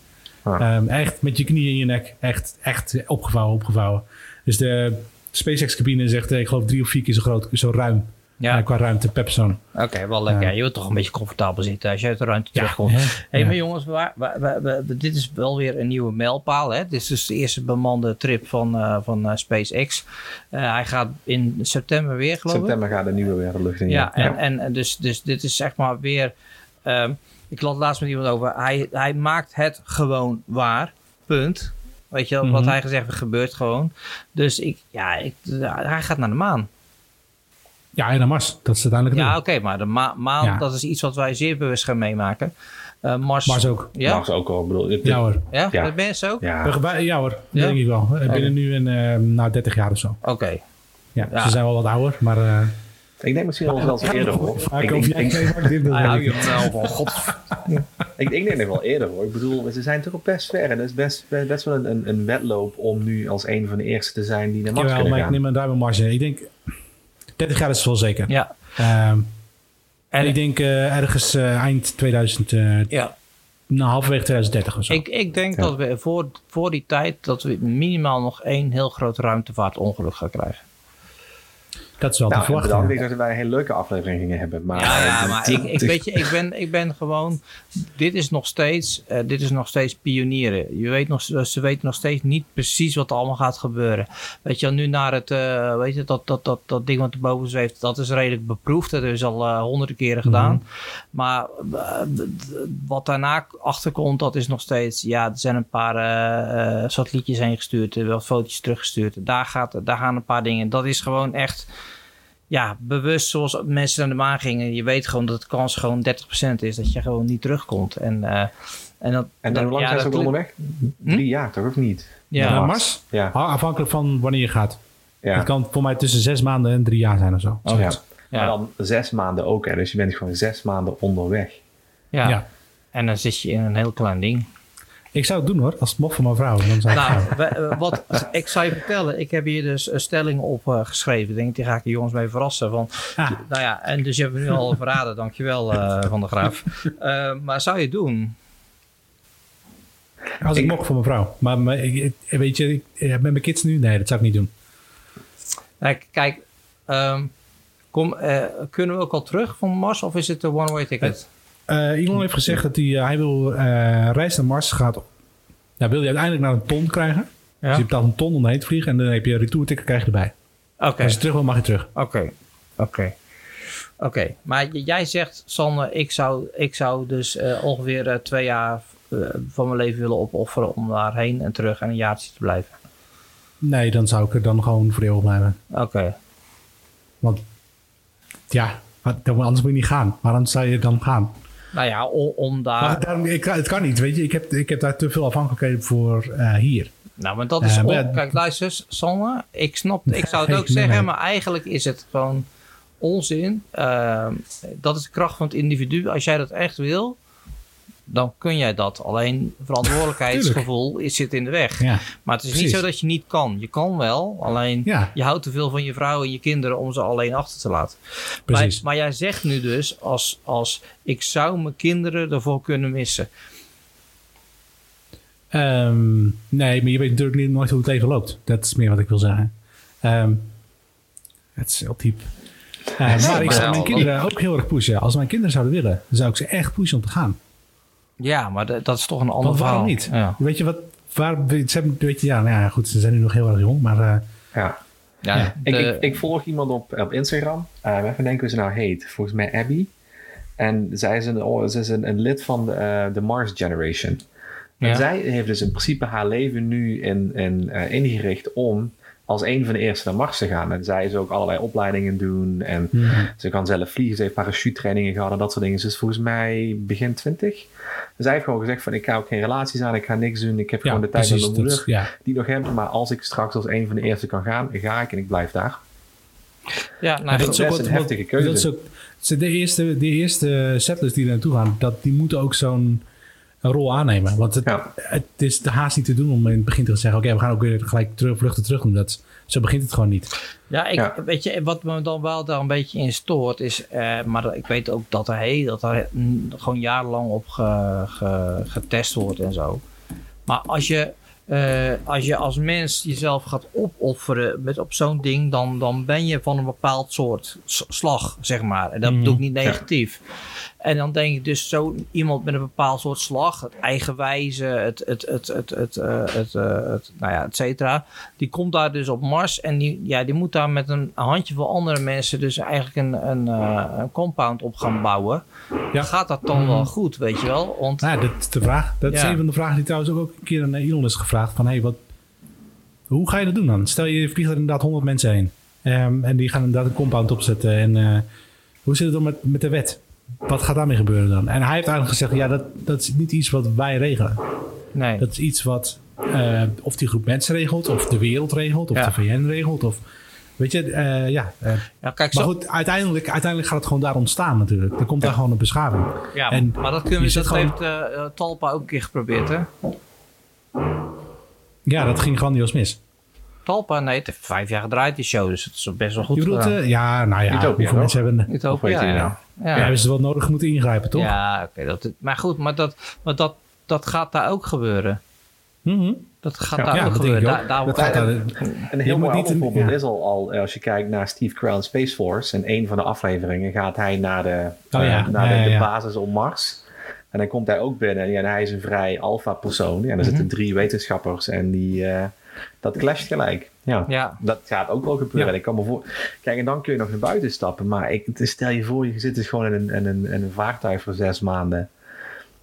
Ah. Ehm, echt met je knieën in je nek. Echt, echt opgevouwen, opgevouwen. Dus de SpaceX-cabine is echt, eh, ik geloof, drie of vier keer zo groot, zo ruim. Ja, qua ruimte per persoon. oké, wel lekker. Je wilt toch een beetje comfortabel zitten als je uit de ruimte Ja, terugkomt. Hé, Ja. maar jongens, waar, waar- waar- waar- dit is wel weer een nieuwe mijlpaal. Hè? Dit is dus de eerste bemande trip van, eh, van eh, SpaceX. Eh, hij gaat in september weer, geloof ik. September gaat de nieuwe weer de lucht in. Ja, en, en, en dus, dus dit is zeg maar weer... ehm, ik had laatst met iemand over. Hij, hij maakt het gewoon waar. Punt. Weet je wel, wat Mhm. hij gezegd heeft, gebeurt gewoon. Dus ik, ja, ik, hij gaat naar de maan. Ja, en naar Mars. Dat is uiteindelijk het Ja, oké, maar de ma- maan, Ja. dat is iets wat wij zeer bewust gaan meemaken. Eh, Mars, Mars ook. Ja? Mars ook al. Bedoel, Ja hoor. Ja? Ja. Dat ben je zo? Ja. Wij- Ja hoor, dat Ja? denk ik wel. Eh. Binnen nu en eh nou, 30 jaar of zo. Oké. Ja, Ja. Ze zijn wel wat ouder, maar... eh Ik denk misschien wel zelfs eerder hoor. Ik, denk nog wel eerder hoor. Ik bedoel, ze zijn toch al best ver. En het is best, best wel een, een, een wedloop om nu als een van de eerste te zijn die naar Mars kunnen maar ik neem een duim marge. Ik denk... 30 jaar is het wel zeker. Ja. Ehm, en ik denk eh, ergens eh, eind 2000... eh ja. nou, halverwege 2030 of zo. Ik, ik denk Ja. dat we voor, voor die tijd dat we minimaal nog één heel groot ruimtevaartongeluk gaan krijgen. Dat is wel te Nou, verwachten. ja. Ik dacht dat wij een hele leuke aflevering gingen hebben. Maar, ja, ja, eh, maar ik, ik, weet je, ik, ben, ik ben gewoon. Dit is nog steeds, eh, dit is nog steeds pionieren. Je weet nog, ze weten nog steeds niet precies wat er allemaal gaat gebeuren. Weet je, wel, nu naar het, eh, weet je, dat, dat, dat, dat ding wat erboven zweeft, dat is redelijk beproefd. Dat is al eh, honderden keren gedaan. Maar eh, wat daarna achterkomt, dat is nog steeds, ja, er zijn een paar eh, eh, satellietjes heen gestuurd, er wat foto's teruggestuurd. Daar, gaat, daar gaan een paar dingen. Dat is gewoon echt ja, bewust zoals mensen naar de maan gingen. Je weet gewoon dat de kans gewoon 30% is dat je gewoon niet terugkomt. En, eh, en, dat, En dat- hoe lang ja, zijn ze ook onderweg? Drie jaar toch, of niet? Ja. Naar Mars. Ja. Ha- Afhankelijk van wanneer je gaat. ja. Het kan voor mij tussen zes maanden en drie jaar zijn of zo. Oh, ja. Zoiets. Ja. Maar dan zes maanden ook. Hè. Dus je bent gewoon zes maanden onderweg. Ja. Ja. En dan zit je in een heel klein ding. Ik zou het doen hoor, als het mocht voor mijn vrouw. Dan zou ik het Nou, we- eh, wat ik zou je vertellen, ik heb hier dus een stelling op eh, geschreven. Ik denk, die ga ik de jongens mee verrassen. Van, Ah. Nou ja, en dus je hebt me nu al verraden, dankjewel eh Van der Graaf. Eh, maar zou je het doen? Als ik, Ik- mocht voor mijn vrouw. Maar, maar ik, ik- weet je, ik, eh, met mijn kids nu? Nee, dat zou ik niet doen. Kijk, kijk ehm, kom, eh, kunnen we ook al terug van Mars of is het een one-way ticket? Eh Elon heeft gezegd dat hij, eh, hij wil eh reis naar Mars gaat. Nou, wil je uiteindelijk naar een ton krijgen. Dus Ja? je betaalt een ton om heen te vliegen en dan heb je een retourticket krijg je erbij. Oké, Als je terug wil, mag je terug. oké, oké. Oké, maar jij zegt, Sanne, ik zou, ik zou dus ongeveer twee jaar van mijn leven willen opofferen om daarheen en terug en een jaartje te blijven. Nee, dan zou ik er dan gewoon voor eeuwig blijven. Oké, Want ja, anders moet je niet gaan. Waarom zou je dan gaan? Nou ja, om, om daar... Maar daarom, ik, het kan niet, weet je. Ik heb, ik heb daar te veel afhankelijkheden voor eh, hier. Nou, maar dat is... Eh, on- Kijk, luister, Sanne. Ik snap... Ik zou het ook zeggen, maar eigenlijk is het gewoon onzin. Ehm, dat is de kracht van het individu. Als jij dat echt wil, dan kun jij dat. Alleen verantwoordelijkheidsgevoel is, zit in de weg. Ja, Maar het is niet zo dat je niet kan. Je kan wel, alleen ja je houdt te veel van je vrouw en je kinderen om ze alleen achter te laten. precies. Maar, maar jij zegt nu dus als, als ik zou mijn kinderen ervoor kunnen missen. Ehm, nee, maar je weet natuurlijk niet, nooit hoe het leven loopt. Dat is meer wat ik wil zeggen. Ehm, het is heel diep. Eh, maar ik zou mijn kinderen ook heel erg pushen. Als mijn kinderen zouden willen, zou ik ze echt pushen om te gaan. Ja, maar dat, dat is toch een ander waarom verhaal. niet? Ja. Weet je wat? Waar, ze hebben, weet je, ja, nou ja, goed, ze zijn nu nog heel erg jong, maar eh, Ja. Ja, Ja. Ik, de- ik, ik volg iemand op, op Instagram. Uh, even denken hoe ze nou heet. Volgens mij Abby. En zij is een, oh, ze is een, een lid van de, eh, de Mars Generation. En Ja. zij heeft dus in principe haar leven nu in, in, eh, ingericht om als een van de eerste naar Mars te gaan. En zij is ook allerlei opleidingen doen. En ze kan zelf vliegen. Ze heeft parachutetrainingen gehad en dat soort dingen. Ze is volgens mij begin 20. Zij heeft gewoon gezegd van ik ga ook geen relaties aan. Ik ga niks doen. Ik heb ja, gewoon de tijd met mijn moeder ja. die nog heb. Maar als ik straks als een van de eerste kan gaan, ga ik en ik blijf daar. ja, nou, dat is best een heftige keuze. Dat is ook, de, eerste, de eerste settlers die er naartoe gaan, dat, die moeten ook zo'n een rol aannemen. Want het, Ja. het is de haast niet te doen om in het begin te zeggen: oké, we gaan ook weer gelijk terug, vluchten terug doen. Dat, zo begint het gewoon niet. Ja, ik, Ja. weet je, wat me dan wel daar een beetje in stoort is, eh, maar ik weet ook dat er, hey, dat er mm, gewoon jarenlang op ge- ge- getest wordt en zo. Maar als je, eh, als je als mens jezelf gaat opofferen met op zo'n ding, dan, dan ben je van een bepaald soort slag, zeg maar. En dat Mhm. bedoel ik niet negatief. En dan denk ik dus zo iemand met een bepaald soort slag, het eigenwijze, het, het, het, het, het, eh, het, eh, het, nou ja, et cetera. Die komt daar dus op Mars en die, ja, die moet daar met een handjevol andere mensen dus eigenlijk een, een, eh, een compound op gaan bouwen. Ja. Gaat dat dan wel goed, weet je wel? Want Nou, dat is de vraag. Dat is Ja. een van de vragen die trouwens ook een keer aan Elon is gevraagd. Van, hey, wat, hoe ga je dat doen dan? Stel je vliegt er inderdaad 100 mensen heen. Ehm, en die gaan inderdaad een compound opzetten. En hoe zit het dan met, met de wet? Wat gaat daarmee gebeuren dan? En hij heeft eigenlijk gezegd, ja, dat, dat is niet iets wat wij regelen. nee. Dat is iets wat eh, of die groep mensen regelt, of de wereld regelt, of Ja. de VN regelt. Of, weet je, eh, ja. eh, ja, kijk, maar zo, goed, uiteindelijk, uiteindelijk gaat het gewoon daar ontstaan natuurlijk. Er komt daar gewoon een beschaving. ja, en maar dat, kunnen we, dat gewoon- heeft Talpa ook een keer geprobeerd, hè? Ja, dat ging grandioos mis. Talpa, nee, het heeft vijf jaar gedraaid, die show, dus het is best wel goed Je bedoelt, gedaan. ja, nou ja, Utopia, hoeveel mensen hebben... Niet ja, je ja. Ja. Hebben ze wel nodig moeten ingrijpen, toch? Ja, oké. dat, maar goed, maar, dat, maar dat, dat gaat daar ook gebeuren. Mhm. Dat gaat Ja, daar ja, ook gebeuren. Daar, daar, Dat gaat daar- Een Je heel mooi niet een- voorbeeld ja. is al, al, als je kijkt naar Steve Carell Space Force. In een van de afleveringen gaat hij naar de, Oh eh, ja, naar ja, de, ja, de ja. basis op Mars. En dan komt hij ook binnen en hij is een vrij alpha persoon. Ja, en er zitten Mhm. drie wetenschappers en die, eh, dat clasht gelijk. Ja. ja, Dat gaat ook wel gebeuren. Ja. Ik kan me voor... Kijk, en dan kun je nog naar buiten stappen. Maar ik, stel je voor, je zit dus gewoon in een, in een, in een vaartuig voor zes maanden.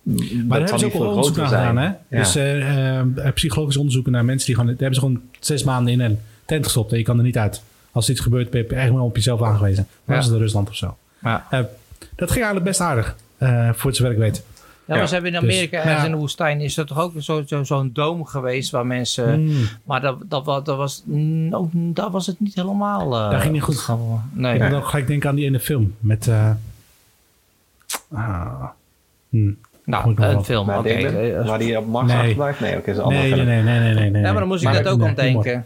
Maar daar hebben ze ook wel onderzoek naar gedaan, hè? Dus eh, psychologisch onderzoeken naar mensen die gewoon... Daar hebben ze gewoon zes maanden in een tent gestopt en je kan er niet uit. Als iets gebeurt, ben je echt wel op jezelf aangewezen. Maar Ja. is het in Rusland of zo. ja. Dat ging eigenlijk best aardig, eh, voor zover ik weet. Ja, maar Ja, ze hebben in dus, Amerika, ja. ergens in de woestijn, is er toch ook zo'n zo, zo'n doom geweest waar mensen... Hmm. Maar dat, dat, dat was, daar was het niet helemaal... eh, Dat ging niet goed. gegaan. Nee. Ja. Dan ga ik denken aan die ene film met... ah. Moet Nou, een film, Maar oké. waar die op Mars Nee. achterblijft? Nee, oké, is Nee, nee, nee, nee, nee, nee, nee. ja, maar dan moest ik dat ook nee, aan denken.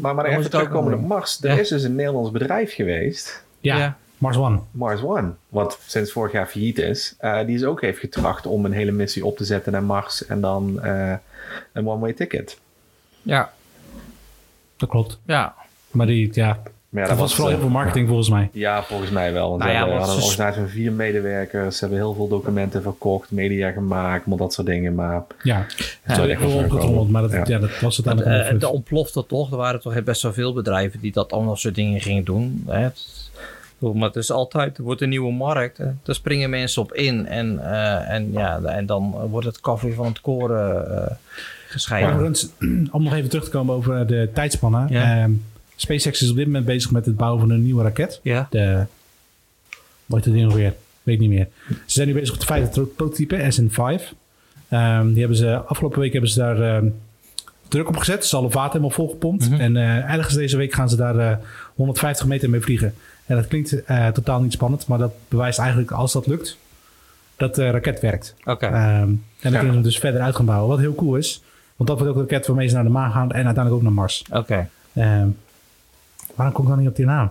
Maar, maar Dan even terugkomen op. Mars. Er Ja. is dus een Nederlands bedrijf geweest, Ja, Ja. Mars One. Mars One, wat sinds vorig jaar failliet is. eh, die is ook heeft getracht om een hele missie op te zetten naar Mars en dan eh, een one-way ticket. Ja, Dat klopt. ja. Maar die, ja, Maar ja, dat was vooral eh, heel veel marketing volgens mij. Ja, volgens mij wel. Want Nou ze ja, hebben, want hadden een organisatie van vier medewerkers. Ze hebben heel veel documenten verkocht, media gemaakt, maar dat soort dingen. Maar Ja, Ja, sorry, dat opgetrommeld, maar dat, Ja. ja. dat was het eh, allemaal de ontplofte toch. Er waren toch best wel veel bedrijven die dat allemaal soort dingen gingen doen. Hè. Het, maar het is altijd, er wordt een nieuwe markt. Hè. Daar springen mensen op in. En, eh, en, ja, en dan wordt het koffie van het koren eh gescheiden. Om nog even terug te komen over de tijdspannen. Ja. Ehm, SpaceX is op dit moment bezig met het bouwen van een nieuwe raket. Ja, De, wat dat ding nog weer? Weet niet meer. Ze zijn nu bezig met de vijfde prototype, SN5. Ehm, die hebben ze, afgelopen week hebben ze daar ehm, druk op gezet. Ze alle vaten helemaal volgepompt. Mhm. En eh, ergens deze week gaan ze daar eh, 150 meter mee vliegen. En dat klinkt eh, totaal niet spannend, maar dat bewijst eigenlijk als dat lukt, dat de raket werkt. oké. Ehm, en dan Ja. kunnen ze hem dus verder uit gaan bouwen. Wat heel cool is. Want dat wordt ook de raket waarmee ze naar de maan gaan en uiteindelijk ook naar Mars. Oké. Ehm, waarom kom ik dan niet op die naam?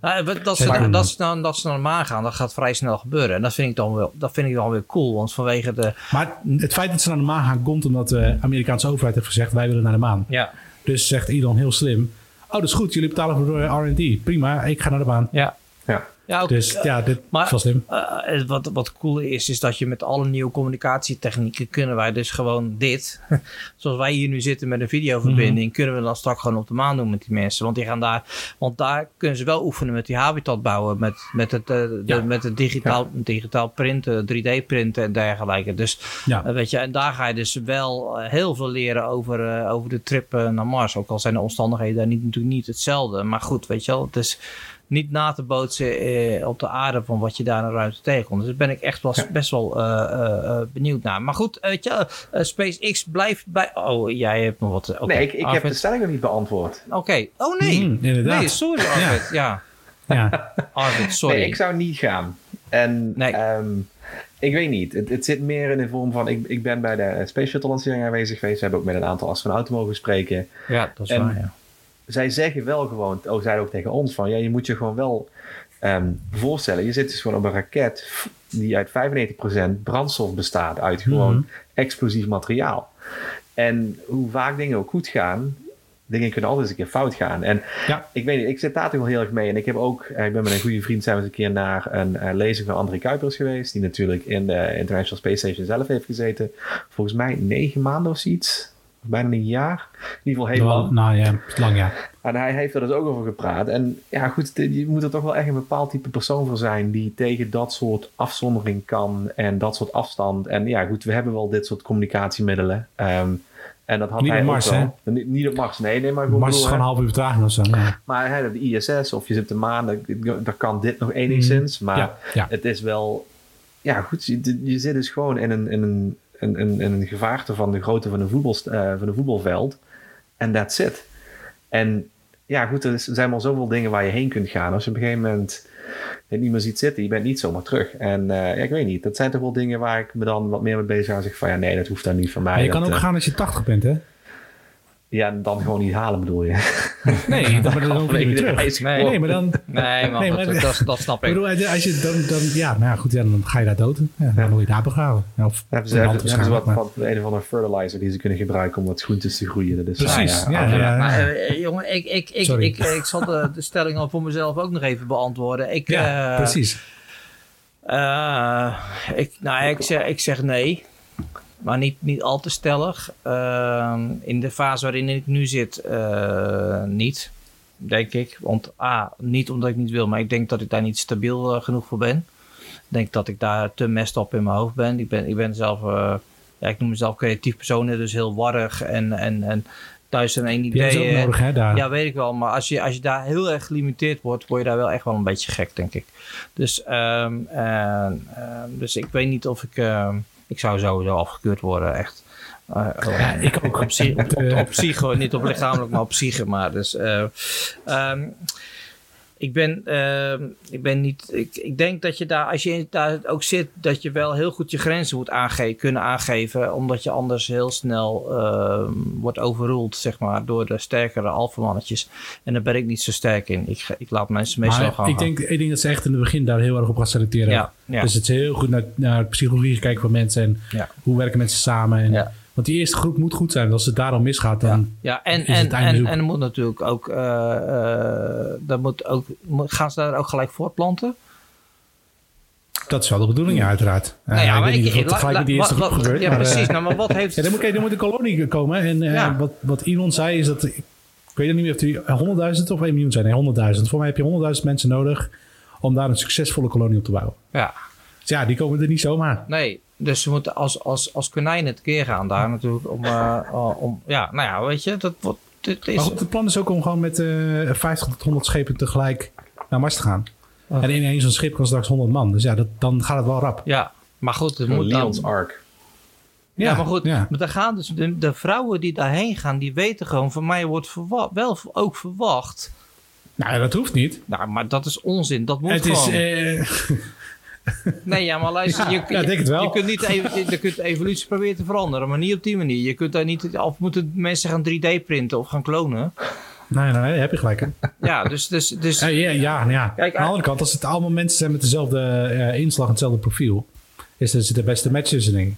Nou, wat- dat, ze, dat, ze dan, dat ze naar de maan gaan, dat gaat vrij snel gebeuren. En dat vind ik dan wel, dat vind ik dan weer cool. Want vanwege de... maar het feit dat ze naar de maan gaan komt omdat de Amerikaanse overheid heeft gezegd wij willen naar de maan. Ja, Dus zegt Elon heel slim. Oh, dat is goed. Jullie betalen voor eh, R&D. Prima, ik ga naar de maan. ja. Ja, ook, Dus ja, dit maar- slim. Eh, wat, wat cool is, is dat je met alle nieuwe communicatietechnieken kunnen wij dus gewoon dit. Zoals wij hier nu zitten met een videoverbinding, kunnen we dan straks gewoon op de maan doen met die mensen. Want die gaan daar, want daar kunnen ze wel oefenen met die habitat bouwen, met, met het, eh, de, Ja. met het digitaal, digitaal printen, 3D printen en dergelijke. Dus Ja. eh, weet je, en daar ga je dus wel eh, heel veel leren over, eh, over de trip eh, naar Mars. Ook al zijn de omstandigheden daar niet, natuurlijk niet hetzelfde. Maar goed, weet je wel, het is niet na te bootsen eh, op de aarde van wat je daar in de ruimte tegenkomt. Dus daar ben ik echt wel, best wel eh, eh, eh, benieuwd naar. Maar goed, weet je, eh, SpaceX blijft bij... Oh, jij hebt nog wat... oké. Nee, ik, ik heb de stelling nog niet beantwoord. Oké. Oh nee. Mhm, inderdaad. nee, sorry Arvid. Ja. Ja. Arvid, sorry. Nee, ik zou niet gaan. En Nee. ehm, ik weet niet. Het, het zit meer in de vorm van... Ik, ik ben bij de Space Shuttle lancering aanwezig geweest. We hebben ook met een aantal astronauten mogen spreken. Ja, dat is En- waar, ja. Zij zeggen wel gewoon... Oh, zeiden ook tegen ons van... Ja, je moet je gewoon wel ehm, voorstellen. Je zit dus gewoon op een raket die uit 95% brandstof bestaat. Uit gewoon Mhm. explosief materiaal. En hoe vaak dingen ook goed gaan, dingen kunnen altijd eens een keer fout gaan. En Ja. ik weet niet, ik zit daar toch wel heel erg mee. En ik heb ook, eh, ik ben met een goede vriend zijn we eens een keer naar een eh, lezing van André Kuipers geweest. Die natuurlijk in de International Space Station zelf heeft gezeten. Volgens mij negen maanden of zoiets. Bijna een jaar. In ieder geval heel Wel, lang. nou ja, lang ja. En hij heeft er dus ook over gepraat. En ja, goed, je moet er toch wel echt een bepaald type persoon voor zijn die tegen dat soort afzondering kan en dat soort afstand. En ja, goed, we hebben wel dit soort communicatiemiddelen. Ehm, en dat had Niet hij op Mars, wel. Niet, niet op Mars, nee, nee, maar Mars is gewoon een hè, half uur vertraging of zo. Maar hè, de ISS of je zit op de maan, dan, dan kan dit nog enigszins. Maar Mm. Ja, ja. het is wel, ja, goed, je, je zit dus gewoon in een, in een, in, in een gevaarte van de grootte van een, voetbal, eh, van een voetbalveld. En that's it. En ja, goed, er zijn wel zoveel dingen waar je heen kunt gaan. Als je op een gegeven moment het niet meer ziet zitten, je bent niet zomaar terug. En eh, ja, ik weet niet, dat zijn toch wel dingen waar ik me dan wat meer mee bezig ga. Zeg van ja, nee, dat hoeft dan niet van mij. Maar je kan ook eh, gaan als je 80 bent, hè? Ja, en dan gewoon niet halen bedoel je. Nee, dan, dan hoef je niet meer terug. Nee. Nee, maar dan... Nee, man, Nee, dat, maar- dat, dat snap Ik ik. bedoel, als je dan, dan, ja, nou ja, goed, ja, dan ga je daar dood. Ja, dan word je daar begraven. Ja, of Hebben ze, hebben, hebben ze wat, wat een of andere fertilizer die ze kunnen gebruiken om wat groentes te groeien. Dat is Precies, ah, ja, ja, ja. Maar eh, jongen, ik, ik, ik, Sorry. ik, ik zal de, de stelling al voor mezelf ook nog even beantwoorden. Ik, ja, eh, precies. eh, ik, nou, ik, zeg, ik zeg nee. Maar niet, niet al te stellig. Ehm, in de fase waarin ik nu zit, eh, niet. Denk ik. Want A, niet omdat ik niet wil, maar ik denk dat ik daar niet stabiel eh, genoeg voor ben. Ik denk dat ik daar te messed op in mijn hoofd ben. Ik ben, ik ben zelf, eh, ja, ik noem mezelf creatief persoon, dus heel warrig en, en, en thuis in één idee. hebben ze ook nodig, hè, daar. ja, weet ik wel. Maar als je, als je daar heel erg gelimiteerd wordt, word je daar wel echt wel een beetje gek, denk ik. Dus, ehm, en, ehm, dus ik weet niet of ik... ik zou sowieso afgekeurd worden, echt. Eh, Ja, ik ook. Op, Eh, op, psycho, niet op lichamelijk, maar op psyche. Maar dus... eh, ehm, ik ben, ehm, ik ben niet. Ik, ik denk dat je daar, als je daar ook zit, dat je wel heel goed je grenzen moet aange kunnen aangeven. Omdat je anders heel snel ehm, wordt overruled, zeg maar, door de sterkere alfamannetjes. En daar ben ik niet zo sterk in. Ik, ik laat mensen meestal Maar gaan. ik denk, ik denk dat ze echt in het begin daar heel erg op gaan selecteren. Ja, ja. Dus het is heel goed naar, naar psychologie gekeken van mensen en Ja. hoe werken mensen samen. En, Ja. Want die eerste groep moet goed zijn. Als het daar al misgaat, dan... Ja, en, is en, en, en moet natuurlijk ook, eh, eh, dat moet ook, moet- gaan ze daar ook gelijk voortplanten? Dat is wel de bedoeling, ja, uiteraard. Nou ja, ik maar weet niet of ik- tegelijk met die eerste wat- groep wat- gebeurt. Ja, maar, eh, precies. Nou, maar wat heeft... Ja, er moet, er moet een kolonie komen. En eh, Ja. wat, wat Elon zei is dat... Ik weet niet meer of die 100.000 of 1 miljoen zijn. Nee, 100.000. Voor mij heb je 100.000 mensen nodig om daar een succesvolle kolonie op te bouwen. Ja, Dus ja, die komen er niet zomaar. nee. Dus ze moeten als, als, als konijnen het keer gaan daar natuurlijk om, eh, eh, om... Ja, nou ja, weet je, dat wordt... Dit is, Maar goed, het plan is ook om gewoon met eh 50 tot 100 schepen tegelijk naar Mars te gaan. Oh. En in één zo'n schip kan straks 100 man. Dus ja, dat, dan gaat het wel rap. ja, maar goed, het moet Leon's dan... Ark. Ja, maar goed, Ja. maar dan gaan dus de, de vrouwen die daarheen gaan, die weten gewoon, van mij wordt verwa- wel ook verwacht. Nou, dat hoeft niet. Nou, maar dat is onzin. Dat moet Het is... eh, Nee, ja, maar luister, je, ja, je kunt niet even, je kunt de evolutie proberen te veranderen, maar niet op die manier. Je kunt daar niet, of moeten mensen gaan 3D printen of gaan klonen. nee, nee, nee, heb je gelijk. Hè? Ja, dus, dus, dus Ja, ja, ja, ja. Kijk, Aan de andere kant, als het allemaal mensen zijn met dezelfde eh, inslag en hetzelfde profiel, is het de beste match tussen,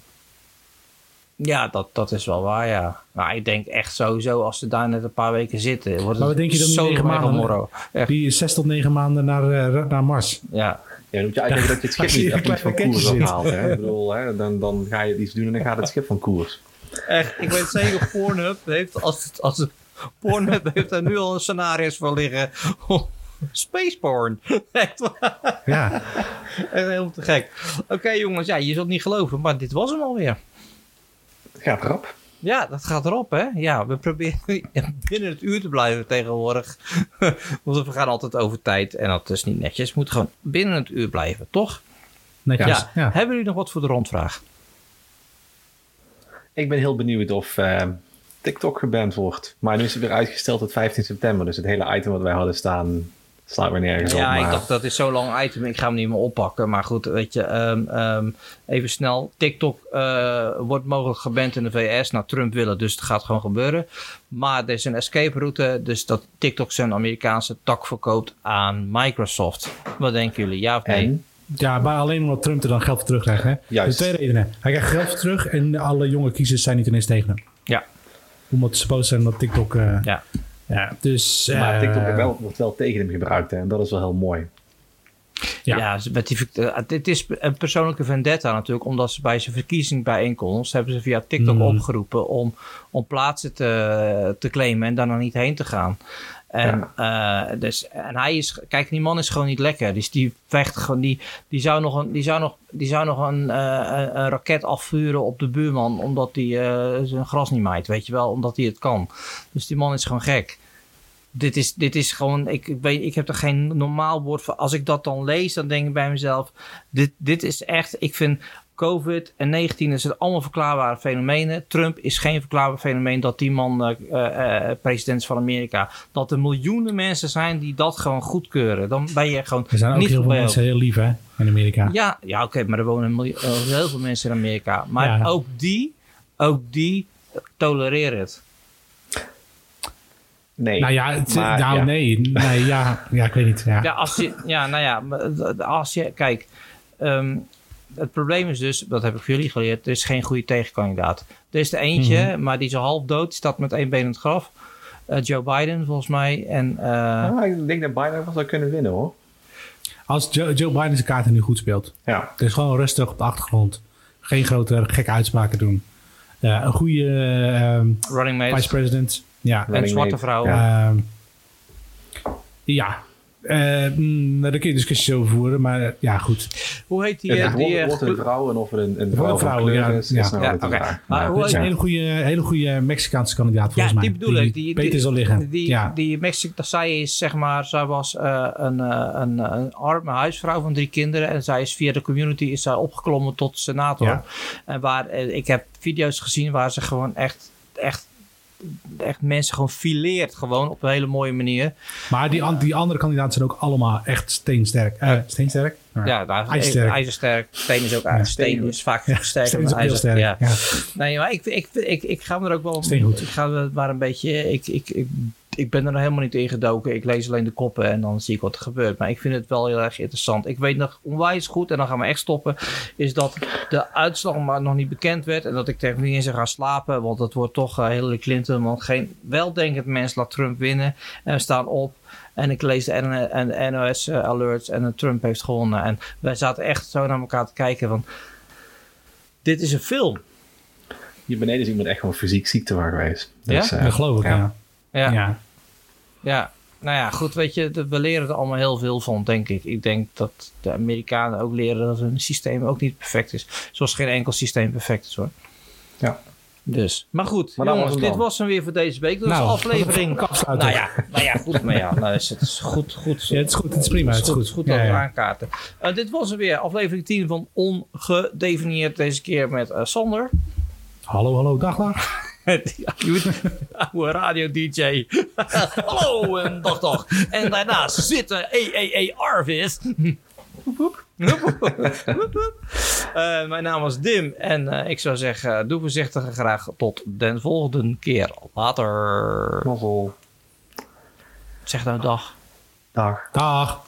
ja, dat, dat is wel waar, ja. Maar ik denk echt sowieso, als ze daar net een paar weken zitten, wordt Maar wat denk je dan die negen maanden- Die zes tot negen maanden naar, eh, naar Mars. ja. Ja, dan moet je uitkijken dat je het schip niet, van koers afhaalt. Hè? Ik bedoel, hè? Dan, dan ga je iets doen en dan gaat het schip van koers. Echt, ik weet zeker, Pornhub heeft, als het, als het, Pornhub heeft daar nu al een scenario's voor liggen. Space porn. Echt waar. Ja, helemaal te gek. Oké jongens, ja, je zult niet geloven, maar dit was hem alweer. Het gaat rap. Ja, dat gaat erop, hè? Ja, we proberen binnen het uur te blijven tegenwoordig. Want we gaan altijd over tijd en dat is niet netjes. Moet gewoon binnen het uur blijven, toch? netjes. Ja. Ja. Hebben jullie nog wat voor de rondvraag? Ik ben heel benieuwd of eh, TikTok geband wordt. Maar nu is het weer uitgesteld tot 15 september. Dus het hele item wat wij hadden staan Slaat me nergens op. Ja, maar- ik dacht dat is zo'n lang item, ik ga hem niet meer oppakken. Maar goed, weet je, ehm, ehm, even snel. TikTok eh, wordt mogelijk geband in de VS. Nou, Trump wil het, dus het gaat gewoon gebeuren. Maar er is een escape route, dus dat TikTok zijn Amerikaanse tak verkoopt aan Microsoft. Wat denken jullie, ja of nee? En? Ja, maar alleen omdat Trump er dan geld voor terugkrijgt. Hè? Juist. De twee redenen. Hij krijgt geld voor terug en alle jonge kiezers zijn niet ineens tegen hem. Ja. Omdat ze boos zijn dat TikTok... eh, Ja. Ja, dus... Maar eh, TikTok wordt wel, wordt wel tegen hem gebruikt hè, en dat is wel heel mooi. Ja. Ja, met die, eh, dit is een persoonlijke vendetta natuurlijk, omdat ze bij zijn verkiezingsbijeenkomst hebben ze via TikTok Mm. opgeroepen om, om plaatsen te, te claimen en daar dan niet heen te gaan. En, eh, dus, en hij is, kijk, die man is gewoon niet lekker. Dus die vecht gewoon, die, die zou nog een, die zou nog, die zou nog een, eh, een, raket afvuren op de buurman, omdat hij zijn gras niet maait, weet je wel, omdat hij het kan. Dus die man is gewoon gek dit is, dit is gewoon, ik, ik, weet, ik heb er geen normaal woord voor. Als ik dat dan lees, dan denk ik bij mezelf, dit, dit is echt, ik vind COVID en 19 is het allemaal verklaarbare fenomenen. Trump is geen verklaarbaar fenomeen dat die man eh, eh, eh, president is van Amerika. Dat er miljoenen mensen zijn die dat gewoon goedkeuren. Dan ben je gewoon Er zijn ook niet heel veel mensen heel lief hè, in Amerika. ja, ja oké, maar er wonen miljoen- heel veel mensen in Amerika. Maar Ja. ook die, ook die tolereren het. Nee. Nou ja, het, Maar, nou ja. nee, nee ja, ja, ik weet niet. Ja. Ja, als je, ja, nou ja, maar als je, kijk, ehm, het probleem is dus, dat heb ik voor jullie geleerd, er is geen goede tegenkandidaat. Er is er eentje, Mhm. maar die is al half dood, staat met één been in het graf. Eh, Joe Biden, volgens mij. En eh, Ah, ik denk dat Biden wel zou kunnen winnen hoor. Als Joe, Joe Biden zijn kaarten nu goed speelt. Ja. Dus gewoon rustig op de achtergrond. Geen grote gekke uitspraken doen. Ja, een goede ehm, running mates vice-president. Ja. en zwarte vrouwen. ja. Ehm, ja. Eh, mm, daar kun je discussies over voeren, maar eh, ja, goed. Hoe heet die? Het eh, die wordt, wordt een vrouw en of het een, een vrouw vrouw, kleur ja, is, ja. is nou Ja. Maar hoe is een hele goede, hele goede Mexicaanse kandidaat volgens ja, mij. die bedoel ik. Die, beter zal liggen. Die, ja. die Mexico, zij is zeg maar, zij was eh, een, een, een arme huisvrouw van drie kinderen. En zij is via de community is zij opgeklommen tot senator. Ja. En waar, ik heb video's gezien waar ze gewoon echt, echt, echt mensen gewoon fileert. Gewoon op een hele mooie manier. Maar die, an- die andere kandidaten zijn ook allemaal echt steensterk. Eh, steensterk? Ja, daar, IJzersterk. ijzersterk. Steen is ook Ja. Steen is vaak Ja, sterker steen is dan ijzer. Ja. Ja. Nee, maar ik, ik, ik, ik ga er ook wel... Steengoed. Ik ga er maar een beetje... Ik, ik, ik, ik ben er nog helemaal niet in gedoken. Ik lees alleen de koppen en dan zie ik wat er gebeurt. Maar ik vind het wel heel erg interessant. Ik weet nog onwijs goed, en dan gaan we echt stoppen... is dat de uitslag maar nog niet bekend werd... en dat ik tegen niet eens ga slapen... want het wordt toch uh, Hillary Clinton... want geen weldenkend mens laat Trump winnen... en we staan op... En ik lees de NOS uh, alerts en Trump heeft gewonnen. En wij zaten echt zo naar elkaar te kijken van... Dit is een film. Hier beneden is iemand echt gewoon fysiek ziek te waar geweest. Dus, Ja? eh, Dat geloof ik, ja. Ja, ja. ja. Nou ja, goed, weet je, we leren er allemaal heel veel van, denk ik. Ik denk dat de Amerikanen ook leren dat hun systeem ook niet perfect is. Zoals geen enkel systeem perfect is, hoor. Ja. Dus, maar goed, Maar jongens, was hem dit dan. was hem weer voor deze week. Dat is Nou, aflevering. Nou ja, nou ja, goed, maar ja, nou is het is goed, goed. Ja, het is goed, het is prima, het is goed. goed Ja, dat we ja. aankaarten. Eh, dit was hem weer, aflevering 10 van Ongedefinieerd. Deze keer met eh, Sander. Hallo, hallo, dag, dag. Oude radio-dj. Hallo en dag dag. En daarnaast zitten EEE Arvis. Eh, mijn naam is Dim en eh, ik zou zeggen, doe voorzichtig en graag tot de volgende keer. Later. Zeg nou dag. Dag. Dag.